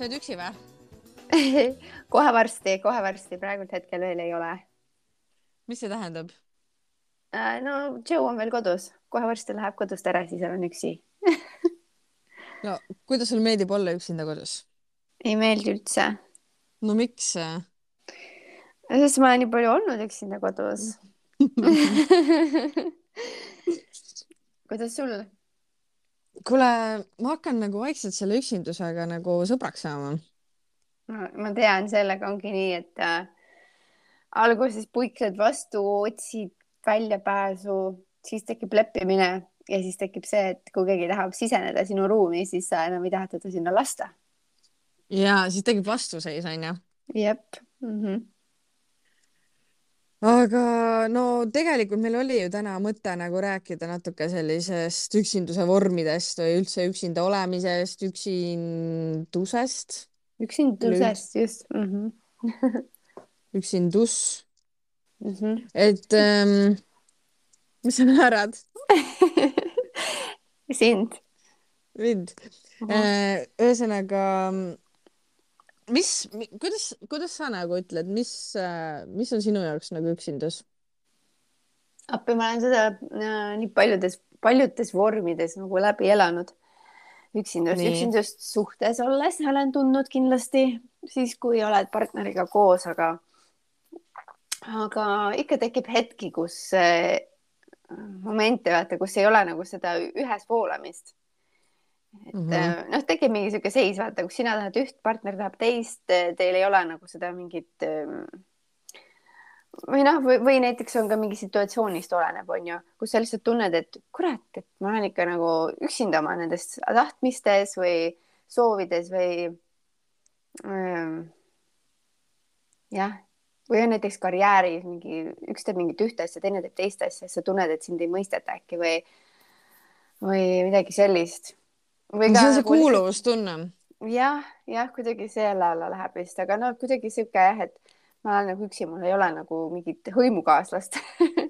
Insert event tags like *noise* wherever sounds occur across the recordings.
sa oled üksi või? *laughs* kohe varsti, kohe varsti, praegult hetkel veel ei ole. mis see tähendab? Äh, no Joe on veel kodus, kohe varsti läheb kodust ära, siis olen üksi *laughs* no kuidas sulle meeldib olla üksinda kodus? ei meeldi üldse. no miks? sest ma olen nii palju olnud üksinda kodus *laughs* kuidas sul? Kuule, ma hakkan nagu vaikselt selle üksindusega nagu sõbraks saama. ma tean, sellega ongi nii, et äh, alguses puikled vastu, otsid väljapääsu, siis tekib leppimine ja siis tekib see, et kui keegi tahab siseneda sinu ruumi, siis sa enam ei taha teda sinna lasta. ja siis tekib vastuseis, onju. jep mm. -hmm aga no tegelikult meil oli ju täna mõte nagu rääkida natuke sellisest üksinduse vormidest või üldse üksinda olemisest, üksindusest. üksindusest, just mm. -hmm. *laughs* üksindus mm. -hmm. et ähm, mis sa naerad *laughs* sind. mind uh. -huh. ühesõnaga mis, kuidas, kuidas sa nagu ütled, mis, mis on sinu jaoks nagu üksindus? appi, ma olen seda äh, nii paljudes, paljudes vormides nagu läbi elanud. üksindust, üksindust suhtes olles olen tundnud kindlasti siis, kui oled partneriga koos, aga, aga ikka tekib hetki, kus äh, momente vaata, kus ei ole nagu seda ühes voolamist et mm -hmm. noh, tekib mingi sihuke seis, vaata, kus sina tahad üht, partner tahab teist, teil ei ole nagu seda mingit ähm, või noh, või näiteks on ka mingi situatsioonist oleneb, on ju, kus sa lihtsalt tunned, et kurat, et ma olen ikka nagu üksinda oma nendes tahtmistes või soovides või ähm, jah, või on näiteks karjääris mingi, üks teeb mingit ühte asja, teine teeb teist asja, sa tunned, et sind ei mõisteta äkki või või midagi sellist või. See on see nagu kuuluvustunne. jah, jah, kuidagi selle alla läheb vist, aga no kuidagi sihuke jah, et ma olen nagu üksi, mul ei ole nagu mingit hõimukaaslast *laughs*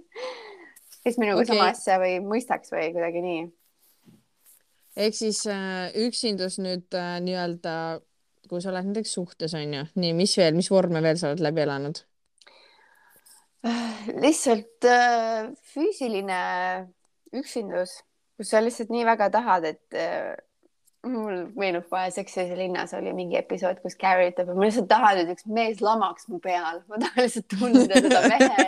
kes minuga okay. sama asja või mõistaks või kuidagi nii. ehk siis äh, üksindus nüüd äh, nii-öelda, kui sa oled näiteks suhtes on ju, nii, mis veel, mis vorme veel sa oled läbi elanud? lihtsalt äh, füüsiline üksindus, kus sa lihtsalt nii väga tahad, et äh, mul meenub kohe Seksises linnas oli mingi episood, kus Carrie ütleb, et ma lihtsalt tahan, et üks mees lamaks mu peal, ma tahan lihtsalt tunda seda mehe,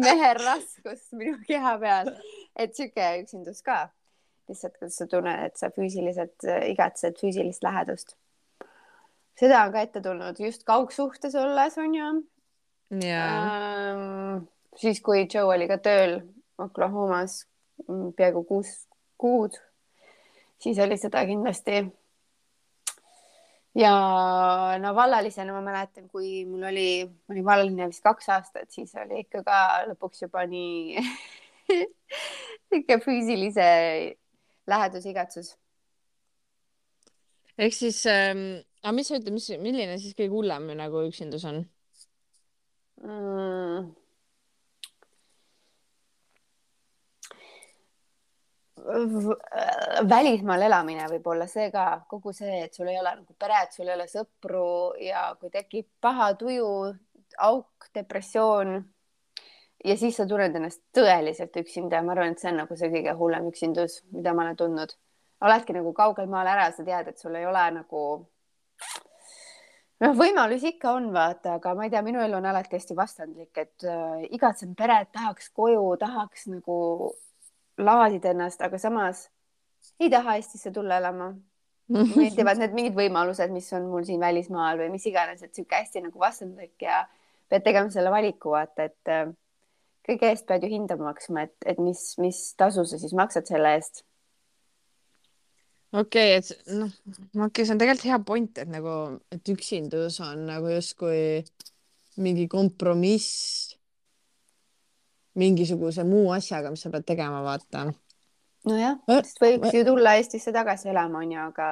mehe raskust minu keha peal. et sihuke üksindus ka. lihtsalt, kuidas sa tunned, et sa füüsiliselt äh, igatsed füüsilist lähedust. seda on ka ette tulnud just kaugsuhtes olles, onju. Ähm, siis, kui Joe oli ka tööl Oklahomas mm, peaaegu kuus kuud siis oli seda kindlasti. ja no vallalisena ma mäletan, kui mul oli, ma olin vallaline vist kaks aastat, siis oli ikka ka lõpuks juba nii *laughs* ikka füüsilise läheduse igatsus. ehk siis ähm,, aga mis sa ütled, mis, milline siis kõige hullem nagu üksindus on mm.? Välismaal elamine võib olla see ka, kogu see, et sul ei ole nagu peret, sul ei ole sõpru ja kui tekib paha tuju, auk, depressioon ja siis sa tunned ennast tõeliselt üksinda ja ma arvan, et see on nagu see kõige hullem üksindus, mida ma olen tundnud. oledki nagu kaugel maal ära, sa tead, et sul ei ole nagu noh, võimalusi ikka on, vaata, aga ma ei tea, minu elu on alati hästi vastandlik, et äh, igatsen peret, tahaks koju, tahaks nagu laadida ennast, aga samas ei taha Eestisse tulla elama. meeldivad need mingid võimalused, mis on mul siin välismaal või mis iganes, et sihuke hästi nagu vastandlik ja pead tegema selle valiku, vaata, et äh, kõige eest pead ju hinda maksma, et, et mis, mis tasu sa siis maksad selle eest. okei okay,, et noh, okei see on tegelikult hea point, et nagu, et üksindus on nagu justkui mingi kompromiss mingisuguse muu asjaga, mis sa pead tegema, vaata. nojah, sest võiks ju tulla Eestisse tagasi elama, onju, aga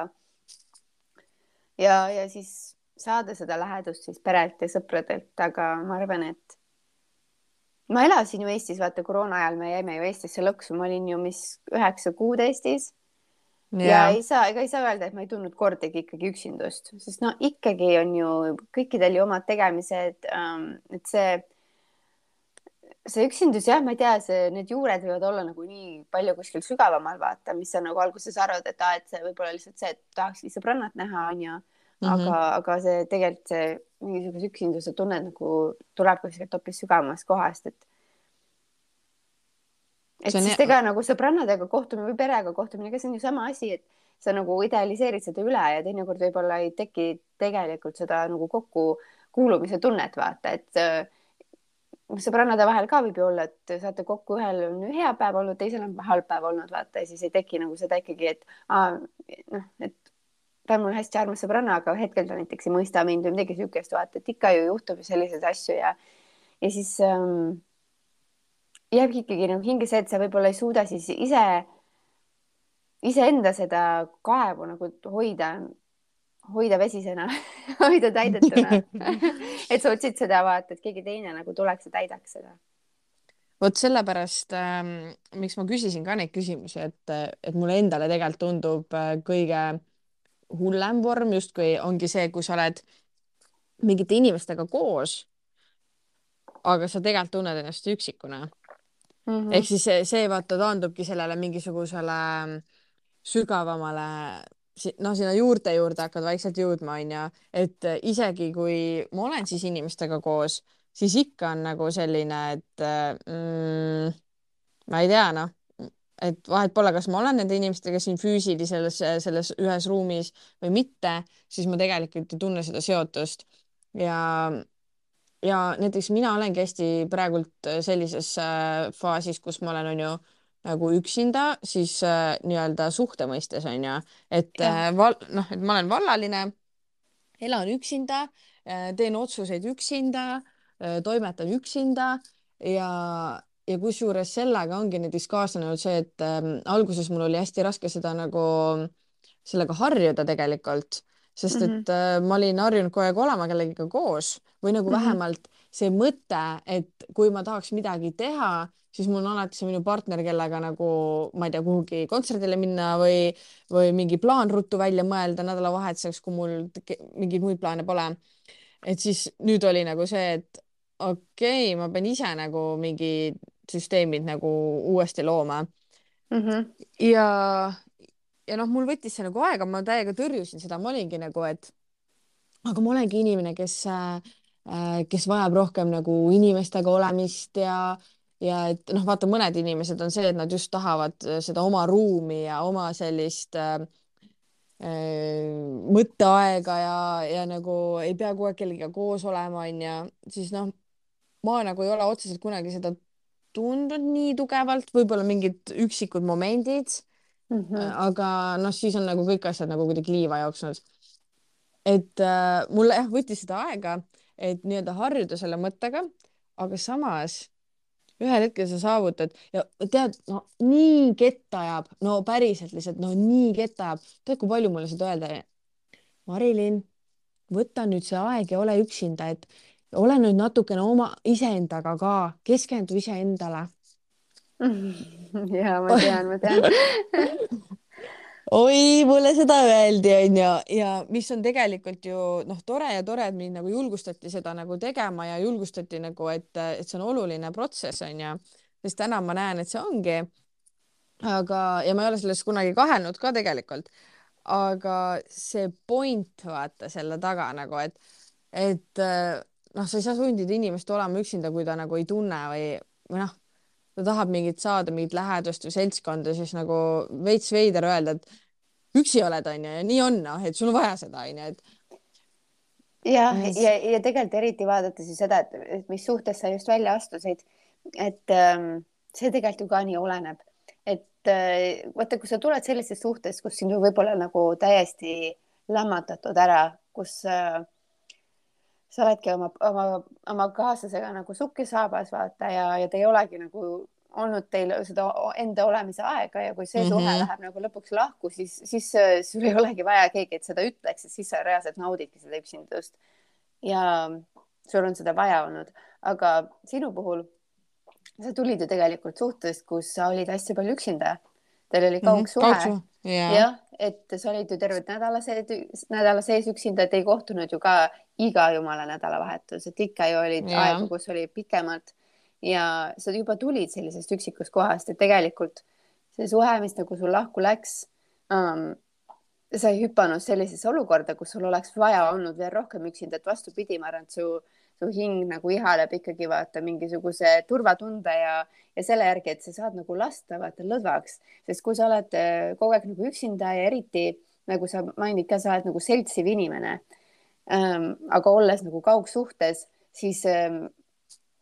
ja, ja siis saada seda lähedust siis perelt ja sõpradelt, aga ma arvan, et ma elasin ju Eestis, vaata koroona ajal me jäime ju Eestisse lõksu, ma olin ju mis üheksa kuud Eestis ja ei saa, ega ei saa öelda, et ma ei tundnud kordagi ikkagi üksindust, sest no ikkagi on ju kõikidel ju omad tegemised ähm,. et see, see üksindus jah, ma ei tea, see, need juured võivad olla nagu nii palju kuskil sügavamal vaata, mis sa nagu alguses arvad, et aa, et see võib-olla lihtsalt see, et tahakski sõbrannat näha, onju. aga mm, -hmm. aga see tegelikult see mingisuguse üksinduse tunne nagu tuleb kuskilt hoopis sügavamast kohast, et et siis nii... ega nagu sõbrannadega kohtumine või perega kohtumine, ega see on ju sama asi, et sa nagu idealiseerid seda üle ja teinekord võib-olla ei teki tegelikult seda nagu kokkukuulumise tunnet, vaata, et sõbrannade vahel ka võib ju olla, et saate kokku, ühel on hea päev olnud, teisel on halb päev olnud, vaata ja siis ei teki nagu seda ikkagi, et noh, et ta on mul hästi armas sõbranna, aga hetkel ta näiteks ei mõista mind või midagi siukest, vaata, et ikka ju juhtub ju selliseid asju ja ja siis ähm, jääbki ikkagi nagu hinge see, et sa võib-olla ei suuda siis ise, iseenda seda kaevu nagu hoida, hoida vesisena *laughs* hoida täidetuna *laughs* *laughs* et sa otsid seda vaata, et keegi teine nagu tuleks ja täidaks seda. vot sellepärast ähm,, miks ma küsisin ka neid küsimusi, et, et mulle endale tegelikult tundub äh, kõige hullem vorm justkui ongi see, kui sa oled mingite inimestega koos, aga sa tegelikult tunned ennast üksikuna mm. -hmm. ehk siis see, see vaata taandubki sellele mingisugusele mm, sügavamale, noh, sinna juurte juurde hakkad vaikselt jõudma, onju, et isegi kui ma olen siis inimestega koos, siis ikka on nagu selline, et mm, ma ei tea, noh, et vahet pole, kas ma olen nende inimestega siin füüsilises selles ühes ruumis või mitte, siis ma tegelikult ei tunne seda seotust. Ja ja näiteks mina olengi hästi praegult äh, sellises äh, faasis, kus ma olen, on ju, nagu üksinda, siis äh, nii-öelda suhte mõistes on ju, et äh, val-, noh, et ma olen vallaline, elan üksinda äh,, teen otsuseid üksinda äh,, toimetan üksinda ja, ja kusjuures sellega ongi näiteks kaasnenud see, et äh, alguses mul oli hästi raske seda nagu sellega harjuda tegelikult sest mm -hmm. et äh, ma olin harjunud kogu aeg olema kellegagi koos või nagu mm -hmm. vähemalt see mõte, et kui ma tahaks midagi teha, siis mul on alati see minu partner, kellega nagu ma ei tea, kuhugi kontserdile minna või, või mingi plaan ruttu välja mõelda nädalavahetuseks, kui mul mingeid muid plaane pole. et siis nüüd oli nagu see, et okei okay,, ma pean ise nagu mingi süsteemid nagu uuesti looma mm. -hmm. ja, ja noh, mul võttis see nagu aega, ma täiega tõrjusin seda, ma olingi nagu, et aga ma olengi inimene, kes äh,, kes vajab rohkem nagu inimestega olemist ja, ja et noh, vaata, mõned inimesed on see, et nad just tahavad seda oma ruumi ja oma sellist äh, äh, mõtteaega ja, ja nagu ei pea kogu aeg kellegagi koos olema, onju, siis noh, ma nagu ei ole otseselt kunagi seda tundnud nii tugevalt, võib-olla mingid üksikud momendid mm. -hmm. aga noh, siis on nagu kõik asjad nagu kuidagi liiva jooksnud. et äh, mulle jah, võttis seda aega, et nii-öelda harjuda selle mõttega, aga samas ühel hetkel sa saavutad ja tead, no nii kett ajab, no päriselt lihtsalt, no nii kett ajab. tead, kui palju mulle seda öelda? Marilyn, võta nüüd see aeg ja ole üksinda, et ole nüüd natukene oma iseendaga ka, keskendu iseendale *laughs* ja ma tean, ma tean *laughs* oi, mulle seda öeldi, onju, ja mis on tegelikult ju noh, tore ja tore, et mind nagu julgustati seda nagu tegema ja julgustati nagu, et, et see on oluline protsess, onju, sest täna ma näen, et see ongi. aga, ja ma ei ole selles kunagi kahelnud ka tegelikult. aga see point, vaata selle taga nagu, et, et noh, sa ei saa sundida inimest olema üksinda, kui ta nagu ei tunne või, või noh ta tahab mingit saada, mingit lähedust või seltskonda, siis nagu veits veider öelda, et üksi oled, onju, ja nii on, noh, et sul on vaja seda, onju, et. jah, ja, ja, ja tegelikult eriti vaadata siis seda, et, mis suhtes sa just välja astusid, et ähm, see tegelikult ju ka nii oleneb, et äh, vaata, kui sa tuled sellisest suhtest, kus sind võib-olla nagu täiesti lämmatatud ära, kus äh, sa oledki oma, oma, oma kaaslasega nagu sukki saabas, vaata ja, ja te ei olegi nagu olnud teil seda enda olemise aega ja kui see mm -hmm. suhe läheb nagu lõpuks lahku, siis, siis sul ei olegi vaja keegi, et seda ütleks, et siis sa reaalselt naudidki seda üksindatust. ja sul on seda vaja olnud, aga sinu puhul sa tulid ju tegelikult suhtest, kus sa olid hästi palju üksinda. Teil oli kaugsuhe mm -hmm. Jah, et sa olid ju terve nädala sees, nädala sees üksinda, et ei kohtunud ju ka iga jumala nädalavahetus, et ikka ju olid Jaa. aegu, kus oli pikemalt ja sa juba tulid sellisest üksikust kohast, et tegelikult see suhe, mis nagu sul lahku läks um, sa ei hüpanud sellisesse olukorda, kus sul oleks vaja olnud veel rohkem üksinda, et vastupidi, ma arvan, et su, su hing nagu ihaleb ikkagi vaata mingisuguse turvatunde ja, ja selle järgi, et sa saad nagu lasta vaata lõdvaks, sest kui sa oled eh, kogu aeg nagu üksinda ja eriti nagu sa mainid ka, sa oled nagu seltsiv inimene ähm,. aga olles nagu kaugsuhtes, siis ähm,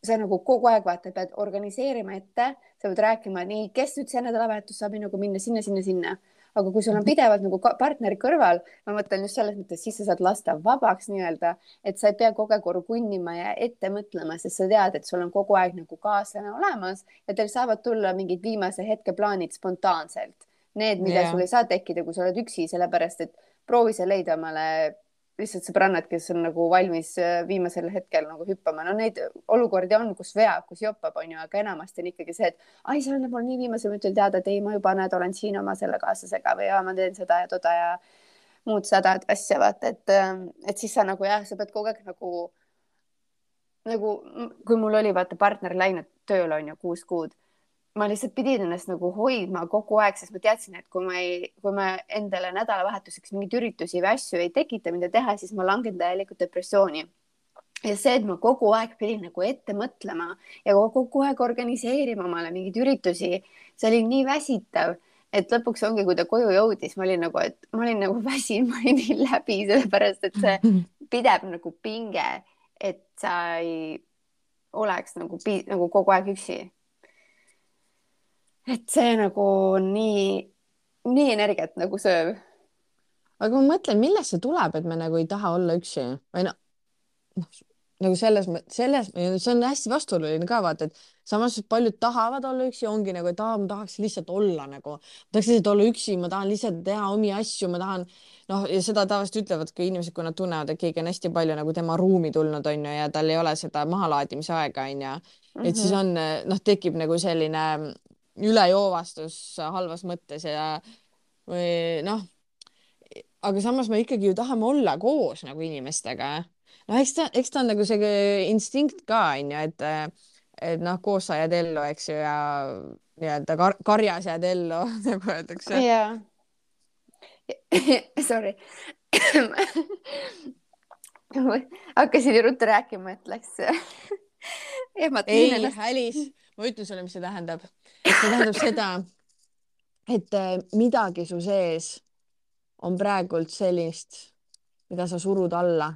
sa nagu kogu aeg vaata, pead organiseerima ette, sa pead rääkima nii, kes nüüd see nädalavahetus saab minuga minna sinna, sinna, sinna aga kui sul on pidevalt nagu partner kõrval, ma mõtlen just selles mõttes, siis sa saad lasta vabaks nii-öelda, et sa ei pea kogu aeg orgunnima ja ette mõtlema, sest sa tead, et sul on kogu aeg nagu kaaslane olemas ja teil saavad tulla mingid viimase hetke plaanid spontaanselt. Need, mida Jah. sul ei saa tekkida, kui sa oled üksi, sellepärast et proovi sa leida omale lihtsalt sõbrannad, kes on nagu valmis äh, viimasel hetkel nagu hüppama. no neid olukordi on, kus veab, kus joppab, onju, aga enamasti on ikkagi see, et ai, sa annad mulle nii viimasel minutil teada, et ei, ma juba näed, olen siin oma selle kaaslasega või ja ma teen seda ja toda ja muud sadat asja, vaata, et, et siis sa nagu jah, sa pead kogu aeg nagu, nagu kui mul oli vaata partner läinud tööle onju kuus kuud, ma lihtsalt pidin ennast nagu hoidma kogu aeg, sest ma teadsin, et kui ma ei, kui ma endale nädalavahetuseks mingeid üritusi või asju ei tekita, mida teha, siis ma langen täielikult depressiooni ja see, et ma kogu aeg pidin nagu ette mõtlema ja kogu aeg organiseerima omale mingeid üritusi, see oli nii väsitav, et lõpuks ongi, kui ta koju jõudis, ma olin nagu, et ma olin nagu *laughs* väsinud, ma olin nii läbi, sellepärast et see *laughs* pidev nagu pinge, et sa ei oleks nagu, nagu kogu aeg üksi. Et see nagu nii, nii energiat nagu sööv. aga ma mõtlen, millest see tuleb, et me nagu ei taha olla üksi või noh, noh nagu selles, selles, see on hästi vastuoluline ka vaata, et samas paljud tahavad olla üksi, ongi nagu, et aa, ma tahaks lihtsalt olla nagu, tahaks lihtsalt olla üksi, ma tahan lihtsalt teha omi asju, ma tahan noh, ja seda tavaliselt ütlevad ka inimesed, kui nad tunnevad, et keegi on hästi palju nagu tema ruumi tulnud, on ju, ja tal ei ole seda mahalaadimise aega, on ju. et siis on noh, tekib nagu selline ülejoovastus halvas mõttes ja või noh, aga samas me ikkagi ju tahame olla koos nagu inimestega no eks ta, eks ta on nagu see instinkt ka onju, et, et noh, koos sa jääd ellu, eks ju, ja nii-öelda kar karjas jääd ellu *laughs* nagu öeldakse. jaa. *laughs* Sorry *laughs* hakkasin ruttu rääkima, et läks ei, Alice, ma ütlen sulle, mis see tähendab. see tähendab seda, et äh, midagi su sees on praegult sellist, mida sa surud alla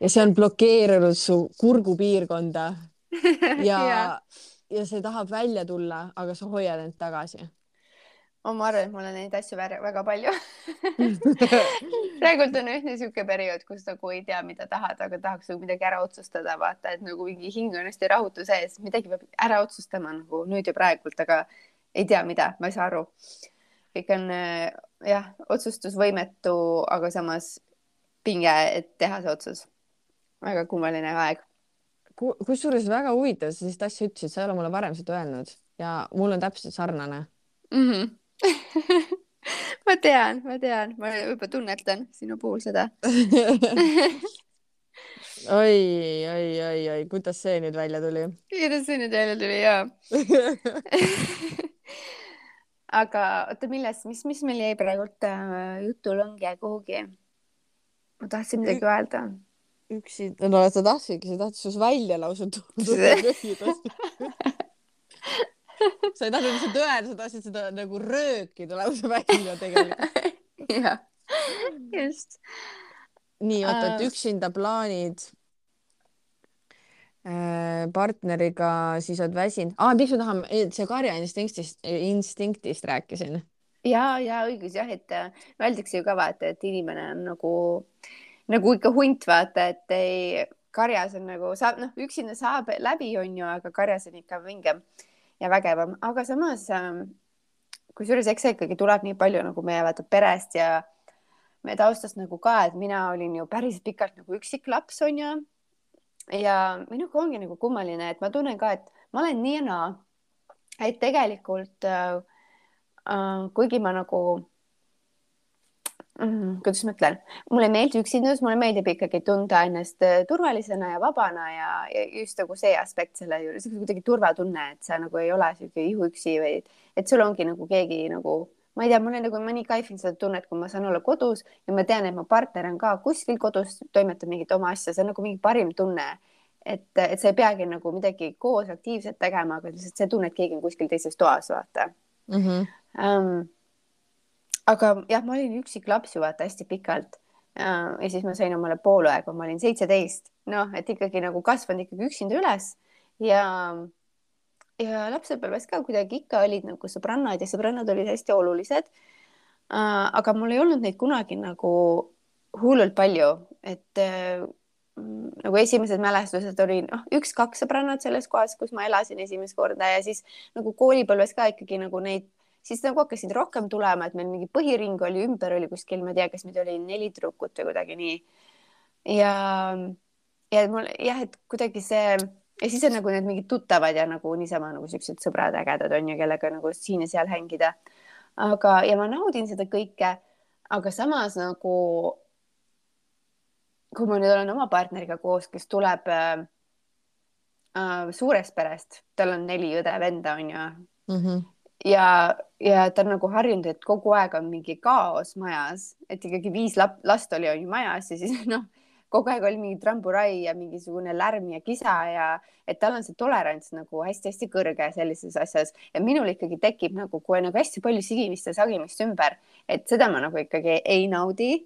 ja see on blokeerinud su kurgupiirkonda *laughs* ja, ja., ja see tahab välja tulla, aga sa hoiad end tagasi. Oh, ma arvan, et mul on neid asju väga palju *laughs* *laughs* praegult on ühne niisugune periood, kus nagu ei tea, mida tahad, aga tahaks nagu midagi ära otsustada, vaata, et nagu mingi hing on hästi rahutu sees, midagi peab ära otsustama nagu nüüd ja praegult, aga ei tea, mida, ma ei saa aru. kõik on jah, otsustusvõimetu, aga samas pinge, et teha see otsus. väga kummaline aeg. kusjuures väga huvitav, sa sellist asja ütlesid, sa ei ole mulle varem seda öelnud ja mul on täpselt sarnane mm. -hmm. *laughs* ma tean, ma tean, ma juba tunnetan sinu puhul seda *laughs* oi, oi, oi, oi, kuidas see nüüd välja tuli? kuidas see nüüd välja tuli ja *laughs* aga oota, millest, mis, mis meil jäi praegult äh, jutulõnge kuhugi? ma tahtsin midagi öelda. üksi, no sa tahtsidki, sa tahtsid sinust välja lausa tulla sa ei tahtnud lihtsalt öelda, sa tahtsid seda nagu röökida lausa välja tegelikult. *laughs* jah, just. nii, oota, et üksinda plaanid partneriga, siis oled väsinud ah,. miks me tahame, see karja instinktist, instinktist rääkisin. ja, ja õigus jah, et öeldakse ju ka vaata, et inimene on nagu, nagu ikka hunt, vaata, et ei, karjas on nagu saab, noh, üksinda saab läbi, onju, aga karjas on ikka vingem ja vägevam, aga samas kusjuures eks see ikkagi tuleb nii palju nagu meie vaata perest ja meie taustast nagu ka, et mina olin ju päris pikalt nagu üksik laps, onju ja minuga ongi nagu kummaline, et ma tunnen ka, et ma olen nii ja naa, et tegelikult äh, äh, kuigi ma nagu mm,. kuidas ma ütlen, mulle meeldib üksindus, mulle meeldib ikkagi tunda ennast äh, turvalisena ja vabana ja, ja just nagu see aspekt selle juures, kuidagi turvatunne, et sa nagu ei ole sihuke ihuüksi või et sul ongi nagu keegi nagu, ma ei tea, mul on nagu, ma nii kaifin seda tunnet, kui ma saan olla kodus ja ma tean, et mu partner on ka kuskil kodus, toimetab mingit oma asja, see on nagu mingi parim tunne et, et sa ei peagi nagu midagi koos aktiivselt tegema, aga lihtsalt see tunne, et keegi on kuskil teises toas, vaata mm. -hmm. Um, aga jah, ma olin üksik laps ju vaata hästi pikalt. Ja siis ma sain omale poolaeg, kui ma olin seitseteist, noh, et ikkagi nagu kasvanud ikkagi üksinda üles. Ja ja lapsepõlves ka kuidagi ikka olid nagu sõbrannad ja sõbrannad olid hästi olulised. aga mul ei olnud neid kunagi nagu hullult palju, et äh, nagu esimesed mälestused oli noh, üks-kaks sõbrannat selles kohas, kus ma elasin esimest korda ja siis nagu koolipõlves ka ikkagi nagu neid siis nagu hakkasid rohkem tulema, et meil mingi põhiring oli ümber oli kuskil, ma ei tea, kas meid oli neli tüdrukut või kuidagi nii. ja, ja mul jah, et kuidagi see ja siis on nagu need mingid tuttavad ja nagu niisama nagu siuksed sõbrad ägedad on ju, kellega nagu siin ja seal hängida. aga, ja ma naudin seda kõike, aga samas nagu kui ma nüüd olen oma partneriga koos, kes tuleb äh, äh, suurest perest, tal on neli õde-venda on ju mm. -hmm ja, ja ta on nagu harjunud, et kogu aeg on mingi kaos majas, et ikkagi viis lap, last oli on ju majas ja siis *laughs* noh, kogu aeg oli mingi tramburai ja mingisugune lärm ja kisa ja et tal on see tolerants nagu hästi-hästi kõrge sellises asjas ja minul ikkagi tekib nagu, kui on nagu hästi palju sigimist ja sagimist ümber, et seda ma nagu ikkagi ei naudi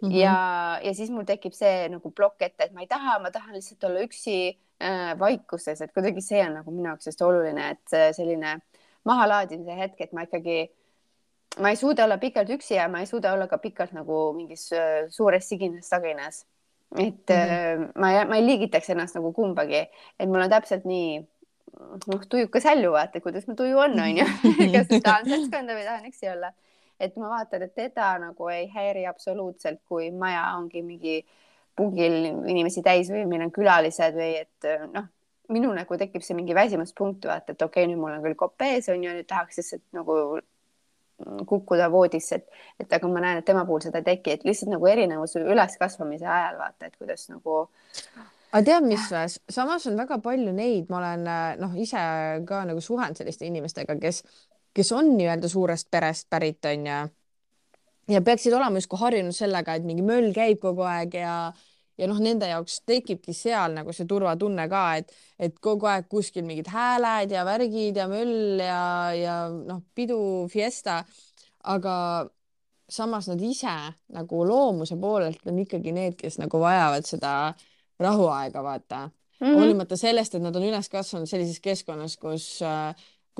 Mm -hmm. ja, ja siis mul tekib see nagu plokk ette, et ma ei taha, ma tahan lihtsalt olla üksi äh, vaikuses, et kuidagi see on nagu minu jaoks hästi oluline, et selline mahalaadimise hetk, et ma ikkagi, ma ei suuda olla pikalt üksi ja ma ei suuda olla ka pikalt nagu mingis äh, suures siginas-saginas. et mm -hmm. ma, ma ei liigitaks ennast nagu kumbagi, et mul on täpselt nii noh, tujukas hälju, vaata, kuidas mu tuju on, onju. *laughs* kas tahan seltskonda või tahan üksi olla. et ma vaatan, et teda nagu ei häiri absoluutselt, kui maja ongi mingi pungil inimesi täis või meil on külalised või et noh minul nagu tekib see mingi väsimuspunkt, vaata, et okei okay,, nüüd mul on küll kopp ees on ju, nüüd tahaks lihtsalt nagu kukkuda voodisse, et, et aga ma näen, et tema puhul seda ei teki, et lihtsalt nagu erinevus üleskasvamise ajal vaata, et kuidas nagu. aga tead, mis samas on väga palju neid, ma olen noh, ise ka nagu suhelnud selliste inimestega, kes, kes on nii-öelda suurest perest pärit, on ju. ja peaksid olema justkui harjunud sellega, et mingi möll käib kogu aeg ja ja noh, nende jaoks tekibki seal nagu see turvatunne ka, et, et kogu aeg kuskil mingid hääled ja värgid ja möll ja, ja noh, pidu, fiesta. aga samas nad ise nagu loomuse poolelt on ikkagi need, kes nagu vajavad seda rahuaega, vaata mm. -hmm. hoolimata sellest, et nad on üles kasvanud sellises keskkonnas, kus,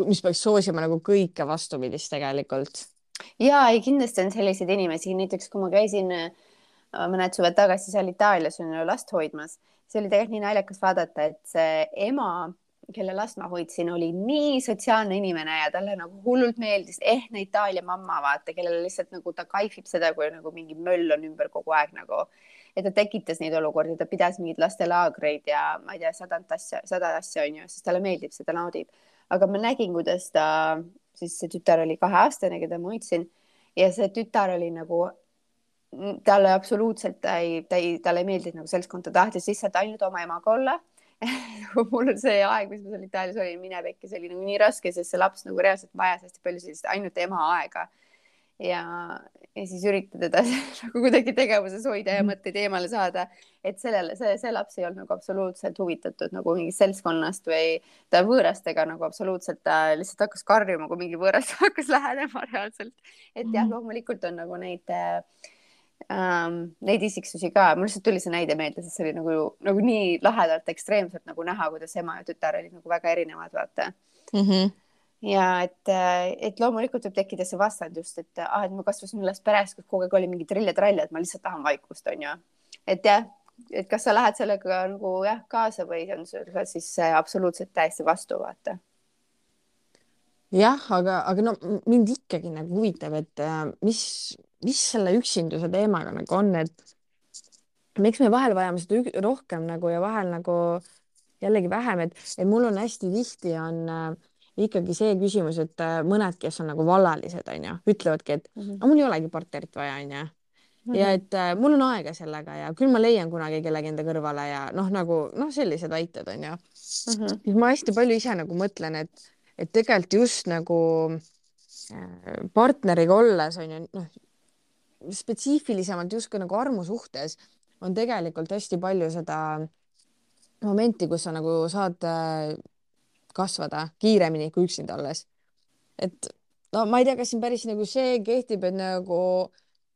mis peaks soosima nagu kõike vastupidist tegelikult. ja ei, kindlasti on selliseid inimesi, näiteks kui ma käisin äh, Äh, mõned suved tagasi seal Itaalias last hoidmas, see oli tegelikult nii naljakas vaadata, et see ema, kelle last ma hoidsin, oli nii sotsiaalne inimene ja talle nagu hullult meeldis ehtne Itaalia mamma, vaata, kellele lihtsalt nagu ta kaifib seda, kui nagu mingi möll on ümber kogu aeg nagu, et ta tekitas neid olukordi, ta pidas mingeid lastelaagreid ja ma ei tea, sadat asja, sada asja on ju, sest talle meeldib, seda naudib. aga ma nägin, kuidas ta, siis see tütar oli kaheaastane, keda ma hoidsin ja see tütar oli nagu talle absoluutselt ta ei, ta ei, talle ei meeldinud nagu seltskond, ta tahtis lihtsalt ainult oma emaga olla *laughs* nagu mul on see aeg, mis ma seal Itaalias olin, mine pekki, see oli nagu nii raske, sest see laps nagu reaalselt vajas hästi palju sellist ainult ema aega. ja, ja siis üritada teda *laughs* nagu kuidagi tegevuses hoida ja mhm. mõtteid eemale saada, et sellele, see, see laps ei olnud nagu absoluutselt huvitatud nagu mingist seltskonnast või ta võõrastega nagu absoluutselt, ta lihtsalt hakkas karjuma, kui mingi võõras *laughs* hakkas lähenema reaalselt. et jah, mhm. loomulikult on nagu neid äh, ähm, neid isiksusi ka, mul lihtsalt tuli see näide meelde, sest see oli nagu, nagu nii lahedalt ekstreemselt nagu näha, kuidas ema ja tütar olid nagu väga erinevad, vaata mm. -hmm. ja et, et loomulikult võib tekkida see vastand just, et ah, et ma kasvasin üles peres, kus kogu aeg oli mingi trill-trall, et ma lihtsalt tahan vaikust, onju. et jah, et kas sa lähed sellega nagu jah kaasa või on sul siis absoluutselt täiesti vastu, vaata jah, aga, aga no mind ikkagi nagu huvitab, et mis, mis selle üksinduse teemaga nagu on, et miks me vahel vajame seda rohkem nagu ja vahel nagu jällegi vähem, et, et mul on hästi tihti on, ikkagi see küsimus, et äh, mõned, kes on nagu vallalised, onju, ütlevadki, et mm -hmm. mul ei olegi partnerit vaja, onju ja mhm. et äh, mul on aega sellega ja küll ma leian kunagi kellegi enda kõrvale ja noh, nagu noh, sellised väited onju mm. -hmm. siis ma hästi palju ise nagu mõtlen, et, et tegelikult just nagu äh, partneriga olles onju, noh spetsiifilisemalt justkui nagu armusuhtes on tegelikult hästi palju seda momenti, kus sa nagu saad äh, kasvada kiiremini kui üksinda olles. et no ma ei tea, kas siin päris nagu see kehtib, et nagu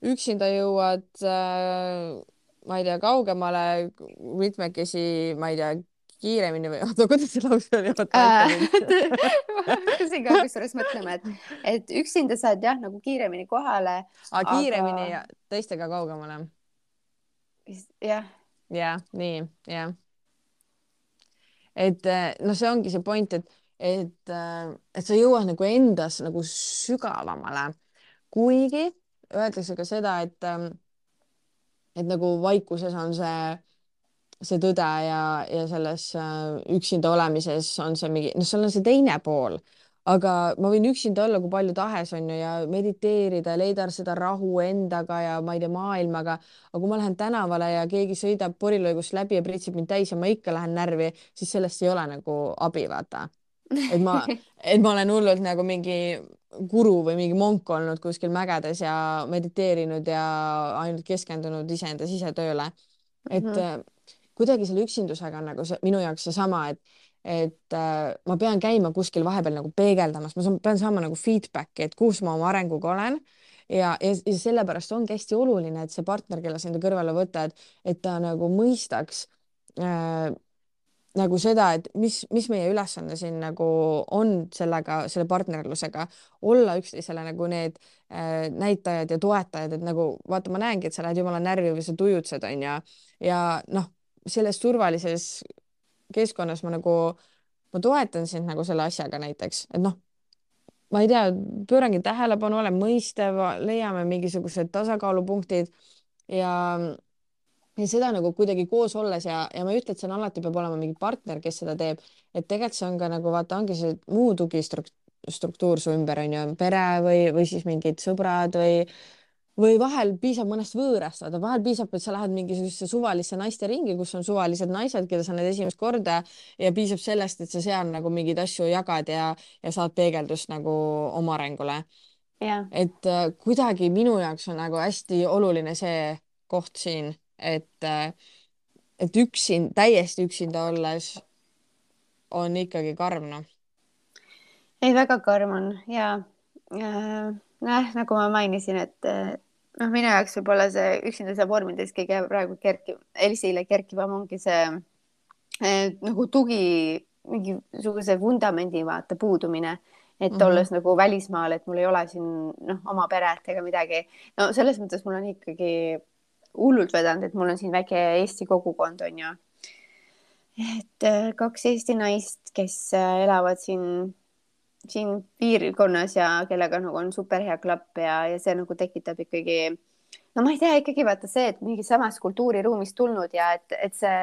üksinda jõuad äh, ma ei tea, kaugemale mitmekesi, ma ei tea, kiiremini või *laughs* oota, kuidas see lause oli? hakkasin *laughs* ka kusjuures mõtlema, et, et üksinda saad jah, nagu kiiremini kohale. kiiremini aga... ja teistega kaugemale. jah. jah, nii, jah. et noh, see ongi see point, et, et, et sa jõuad nagu endas nagu sügavamale, kuigi öeldakse ka seda, et, et nagu vaikuses on see see tõde ja, ja selles äh, üksinda olemises on see mingi, noh, seal on see teine pool, aga ma võin üksinda olla kui palju tahes, on ju, ja mediteerida, leida seda rahu endaga ja ma ei tea, maailmaga, aga kui ma lähen tänavale ja keegi sõidab porilõigust läbi ja pritsib mind täis ja ma ikka lähen närvi, siis sellest ei ole nagu abi, vaata. et ma, *laughs* et ma olen hullult nagu mingi guru või mingi monk olnud kuskil mägedes ja mediteerinud ja ainult keskendunud iseenda sisetööle. et mm -hmm kuidagi selle üksindusega on nagu see minu jaoks seesama, et et äh, ma pean käima kuskil vahepeal nagu peegeldamas, ma saan, pean saama nagu feedback'i, et kus ma oma arenguga olen. Ja, ja, ja sellepärast ongi hästi oluline, et see partner, kelle sa enda kõrvale võtad, et ta nagu mõistaks äh, nagu seda, et mis, mis meie ülesanne siin nagu on sellega, selle partnerlusega, olla üksteisele nagu need äh, näitajad ja toetajad, et nagu vaata, ma näengi, et sa lähed jumala närvi või sa tujutsed, onju, ja noh selles turvalises keskkonnas ma nagu, ma toetan sind nagu selle asjaga näiteks, et noh, ma ei tea, pöörangi tähelepanu, olen mõistev, leiame mingisugused tasakaalupunktid ja ja seda nagu kuidagi koos olles ja, ja ma ei ütle, et seal alati peab olema mingi partner, kes seda teeb, et tegelikult see on ka nagu vaata, ongi see muu tugistruktuur su ümber on ju, pere või, või siis mingid sõbrad või või vahel piisab mõnest võõrast, vaata vahel piisab, et sa lähed mingisugusesse suvalisse naiste ringi, kus on suvalised naised, keda sa näed esimest korda ja piisab sellest, et sa seal nagu mingeid asju jagad ja, ja saad peegeldust nagu oma arengule. et äh, kuidagi minu jaoks on nagu hästi oluline see koht siin, et äh,, et üksin, täiesti üksinda olles on ikkagi karm, noh. ei, väga karm on ja äh, noh, nagu ma mainisin, et noh, minu jaoks võib-olla see üksinda saab vormides kõige praegu kerkiv, Elsile kerkivam ongi see eh, nagu tugi, mingisuguse vundamendi vaata puudumine, et mm -hmm. olles nagu välismaal, et mul ei ole siin noh, oma peret ega midagi. no selles mõttes mul on ikkagi hullult vedanud, et mul on siin väike Eesti kogukond on ju. et eh, kaks Eesti naist, kes eh, elavad siin siin piirkonnas ja kellega nagu on super hea klapp ja, ja see nagu tekitab ikkagi, no ma ei tea, ikkagi vaata see, et mingi samast kultuuriruumist tulnud ja et, et see,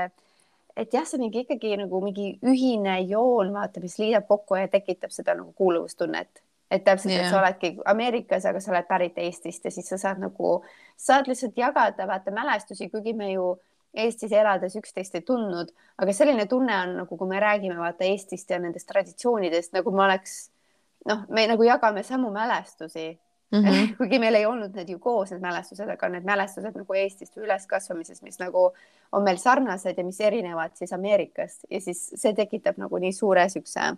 et jah, see mingi ikkagi nagu mingi ühine joon, vaata, mis liidab kokku ja tekitab seda nagu kuuluvustunnet et täpselt yeah., et sa oledki Ameerikas, aga sa oled pärit Eestist ja siis sa saad nagu, saad lihtsalt jagada vaata mälestusi, kuigi me ju Eestis elades üksteist ei tundnud, aga selline tunne on nagu, kui me räägime vaata Eestist ja nendest traditsioonidest, nagu me oleks noh, me nagu jagame samu mälestusi mm. -hmm. *laughs* kuigi meil ei olnud need ju koos, need mälestused, aga need mälestused nagu Eestist või üleskasvamisest, mis nagu on meil sarnased ja mis erinevad siis Ameerikast ja siis see tekitab nagu nii suure siukse.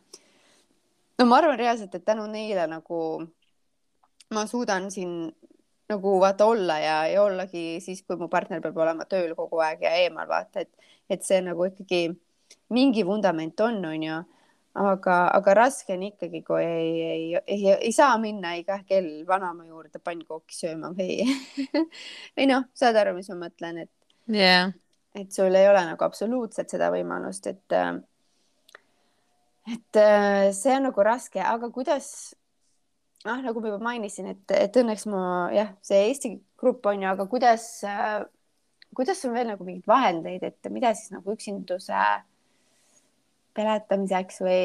no ma arvan reaalselt, et tänu neile nagu ma suudan siin nagu vaata olla ja, ja ollagi siis, kui mu partner peab olema tööl kogu aeg ja eemal vaata, et, et see nagu ikkagi mingi vundament on, onju. aga, aga raske on ikkagi, kui ei, ei, ei, ei saa minna iga kell vanaema juurde pannkooki sööma või *laughs* või noh, saad aru, mis ma mõtlen, et yeah., et sul ei ole nagu absoluutselt seda võimalust, et et see on nagu raske, aga kuidas ah, nagu ma juba mainisin, et, et õnneks ma jah, see Eesti grupp on ju, aga kuidas äh,, kuidas on veel nagu mingeid vahendeid, et mida siis nagu üksinduse peletamiseks või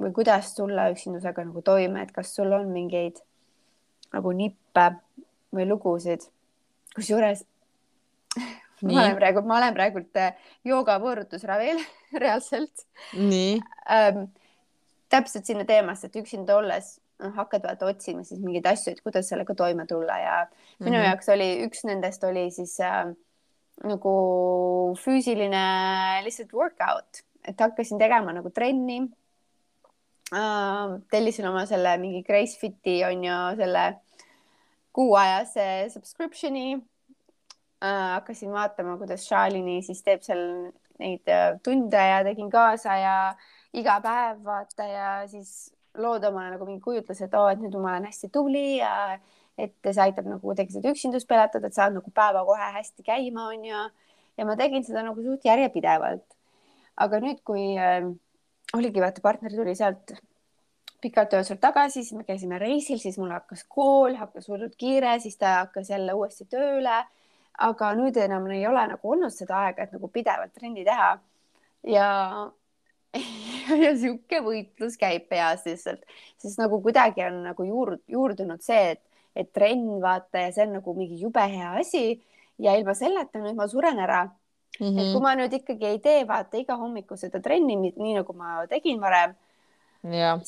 või kuidas tulla üksindusega nagu toime, et kas sul on mingeid nagu nippe või lugusid. kusjuures *laughs* ma olen praegu, ma olen praegult äh, joogavõõrutusravil *laughs* reaalselt. nii ähm,. täpselt sinna teemasse, et üksinda olles noh, hakkad vaata otsima siis mingeid asju, et kuidas sellega toime tulla ja minu mm -hmm. jaoks oli üks nendest oli siis äh, nagu füüsiline lihtsalt workout, et hakkasin tegema nagu trenni äh,. tellisin oma selle mingi Gracefiti on ju selle kuuajase subscription'i äh,. hakkasin vaatama, kuidas Shalini siis teeb seal neid äh, tunde ja tegin kaasa ja iga päev vaata ja siis looda omale nagu mingi kujutluse, et oo, et nüüd ma olen hästi tubli ja et see aitab nagu kuidagi seda üksindust peletada, et saad nagu päeva kohe hästi käima, onju. ja ma tegin seda nagu suht järjepidevalt. aga nüüd, kui äh, oligi, vaata, partner tuli sealt pikalt öösel tagasi, siis me käisime reisil, siis mul hakkas kool, hakkas hullult kiire, siis ta hakkas jälle uuesti tööle. aga nüüd enam ei ole nagu olnud seda aega, et nagu pidevalt trenni teha. ja *laughs* ja sihuke võitlus käib peas lihtsalt, sest nagu kuidagi on nagu juur, juurdunud see, et, et trenn vaata ja see on nagu mingi jube hea asi ja ilma selleta nüüd ma suren ära mm. -hmm. et kui ma nüüd ikkagi ei tee vaata iga hommiku seda trenni, nii nagu ma tegin varem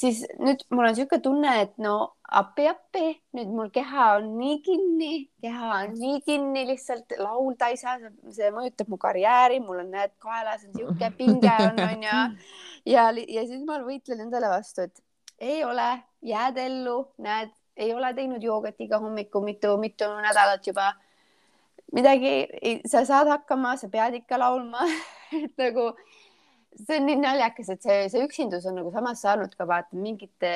siis nüüd mul on niisugune tunne, et no appi-appi, nüüd mul keha on nii kinni, keha on nii kinni, lihtsalt laulda ei saa, see mõjutab mu karjääri, mul on, näed, kaelas on niisugune pinge on, onju. ja, ja siis ma võitlen endale vastu, et ei ole, jääd ellu, näed, ei ole teinud joogat iga hommiku mitu, mitu nädalat juba. midagi, sa saad hakkama, sa pead ikka laulma *laughs* et nagu see on nii naljakas, et see, see üksindus on nagu samas saanud ka vaata mingite,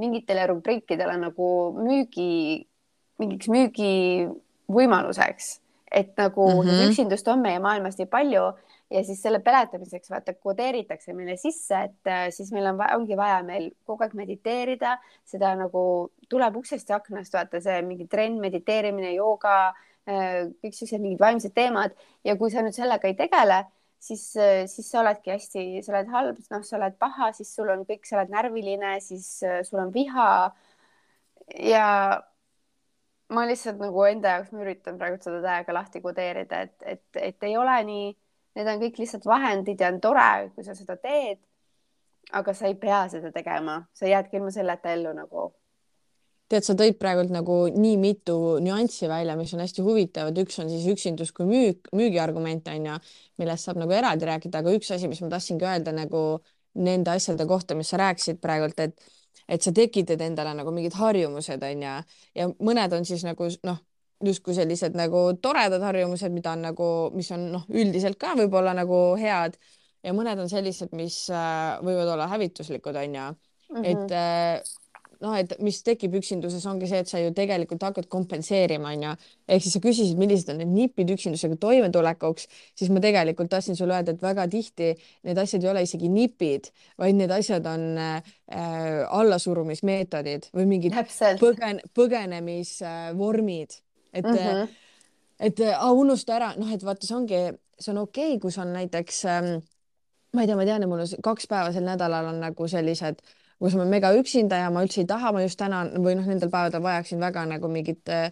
mingitele rubriikidele nagu müügi, mingiks müügivõimaluseks, et nagu mm -hmm. üksindust on meie maailmas nii palju ja siis selle peletamiseks vaata kodeeritakse meile sisse, et äh, siis meil on, ongi vaja meil kogu aeg mediteerida, seda nagu tuleb uksest ja aknast, vaata see mingi trenn, mediteerimine, jooga, äh, kõik siuksed mingid vaimsed teemad ja kui sa nüüd sellega ei tegele siis, äh, siis sa oledki hästi, sa oled halb, noh, sa oled paha, siis sul on kõik, sa oled närviline, siis äh, sul on viha. ja ma lihtsalt nagu enda jaoks, ma üritan praegu seda täiega lahti kodeerida, et, et, et ei ole nii, need on kõik lihtsalt vahendid ja on tore, kui sa seda teed. aga sa ei pea seda tegema, sa jäädki ilma selleta ellu nagu tead, sa tõid praegult nagu nii mitu nüanssi välja, mis on hästi huvitavad, üks on siis üksindus kui müük, müügiargument on ju, millest saab nagu eraldi rääkida, aga üks asi, mis ma tahtsingi öelda nagu nende asjade kohta, mis sa rääkisid praegult, et et sa tekitad endale nagu mingid harjumused on ju, ja mõned on siis nagu noh, justkui sellised nagu toredad harjumused, mida on nagu, mis on noh, üldiselt ka võib-olla nagu head. Ja mõned on sellised, mis äh, võivad olla hävituslikud, on ju. Et äh, noh, et mis tekib üksinduses, ongi see, et sa ju tegelikult hakkad kompenseerima, onju. ehk siis sa küsisid, millised on need nipid üksindusega toimetulekuks, siis ma tegelikult tahtsin sulle öelda, et väga tihti need asjad ei ole isegi nipid, vaid need asjad on äh, allasurumismeetodid või mingid põgen-, põgenemisvormid, et mm, -hmm. et äh, unusta ära, noh, et vaata, see ongi, see on okei okay,, kus on näiteks ähm, ma ei tea, ma tean, et mul on kaks päeva sel nädalal on nagu sellised äh, kus ma mega üksinda ja ma üldse ei taha, ma just täna või noh, nendel päevadel vajaksin väga nagu mingit äh,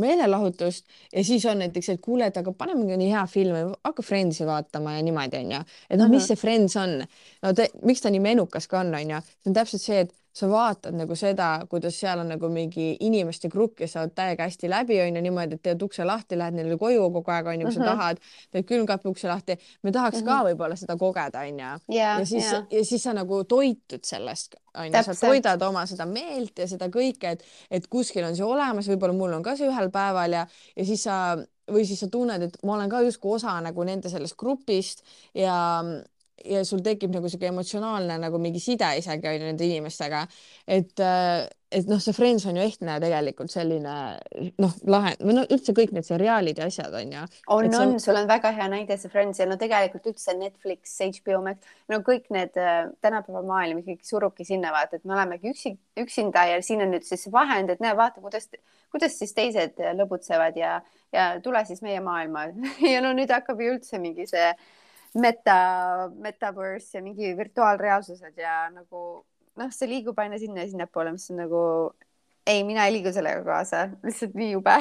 meelelahutust. Ja siis on näiteks, et kuule, et aga paneme nii hea film, hakka Friendsi vaatama ja niimoodi onju, et noh, mis see Friends on, no te, miks ta nii menukas ka on, onju, see on täpselt see, et sa vaatad nagu seda, kuidas seal on nagu mingi inimeste grupp, kes saavad täiega hästi läbi, on ju niimoodi, et teed ukse lahti, lähed neile koju kogu aeg, on ju, kui sa mhm. tahad, teed külmkapi ukse lahti. me tahaks mm -hmm. ka mhm. võib-olla seda kogeda, on ju. ja siis yeah., ja siis sa nagu toitud sellest, on ju, sa toidad oma seda meelt ja seda kõike, et, et kuskil on see olemas, võib-olla mul on ka see ühel päeval ja, ja siis sa või siis sa tunned, et ma olen ka justkui osa nagu nende sellest grupist ja ja sul tekib nagu sihuke emotsionaalne nagu mingi side isegi on ju nende inimestega, et äh, et noh, see Friends on ju ehtne tegelikult selline noh, lahe või no üldse kõik need seriaalid ja asjad on ju. on, on, sul on väga hea näide see Friends ja no tegelikult üldse Netflix, HBO Max, no kõik need äh, tänapäeva maailm ikkagi surubki sinna vaata, et me olemegi üksi, üksinda ja siin on nüüd siis see vahend, et näe, vaata, kuidas, kuidas siis teised lõbutsevad ja, ja tule siis meie maailma *laughs* ja no nüüd hakkab ju üldse mingi see meta, metaverse ja mingi virtuaalreaalsused ja nagu noh, see liigub aina sinna ja sinnapoole, mis on nagu ei, mina ei liigu sellega kaasa, lihtsalt nii jube.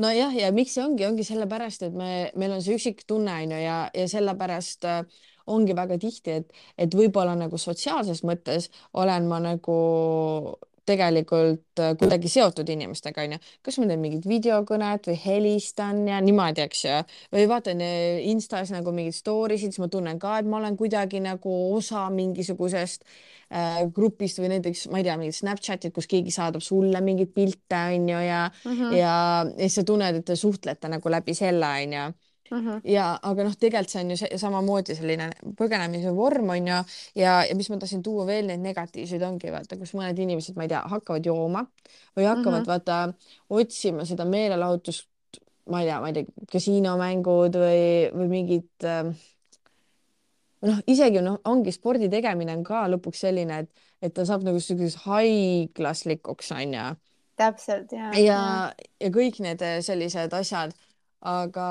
Nojah, ja miks see ongi, ongi sellepärast, et me, meil on see üksiktunne on ju ja, ja sellepärast äh, ongi väga tihti, et, et võib-olla nagu sotsiaalses mõttes olen ma nagu tegelikult äh, kuidagi seotud inimestega, onju. kas ma teen mingit videokõnet või helistan ja niimoodi, eks ju. või vaatan äh, Instas nagu mingeid story sid, siis ma tunnen ka, et ma olen kuidagi nagu osa mingisugusest äh, grupist või näiteks, ma ei tea, mingid Snapchatid, kus keegi saadab sulle mingeid pilte, onju, ja mm, -hmm. ja, ja siis sa tunned, et te suhtlete nagu läbi selle, onju Mm -hmm. ja aga noh, tegelikult see on ju see, samamoodi selline põgenemise vorm on ju ja, ja mis ma tahtsin tuua veel neid negatiivseid ongi vaata, kus mõned inimesed, ma ei tea, hakkavad jooma või hakkavad mm -hmm. vaata otsima seda meelelahutust, ma ei tea, ma ei tea, kasiinomängud või, või mingid äh, noh, isegi noh, ongi spordi tegemine on ka lõpuks selline, et, et ta saab nagu selliseks haiglaslikuks onju. täpselt ja. ja, ja kõik need sellised asjad, aga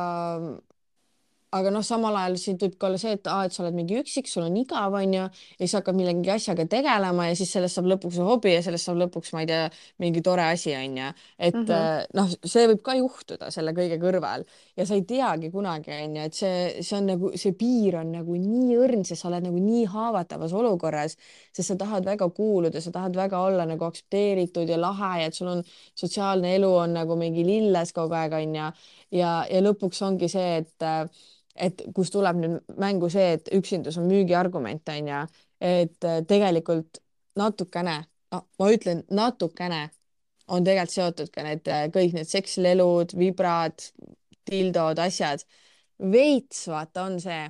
aga noh, samal ajal siin võib ka olla see, et aa, et sa oled mingi üksik, sul on igav, onju, ja siis hakkad millegi asjaga tegelema ja siis sellest saab lõpuks hobi ja sellest saab lõpuks, ma ei tea, mingi tore asi, onju. et mm -hmm. noh, see võib ka juhtuda selle kõige kõrval ja sa ei teagi kunagi, onju, et see, see on nagu, see piir on nagu nii õrn, sest sa oled nagu nii haavatavas olukorras, sest sa tahad väga kuuluda, sa tahad väga olla nagu aktsepteeritud ja lahe ja et sul on sotsiaalne elu on nagu mingi lilles kogu aeg, onju. ja, ja lõpuks ongi see, et et kus tuleb nüüd mängu see, et üksindus on müügiargument, on ju, et äh, tegelikult natukene, no ma ütlen natukene on tegelikult seotud ka need äh, kõik need sekslelud, vibrad, dildod, asjad. veits vaata on see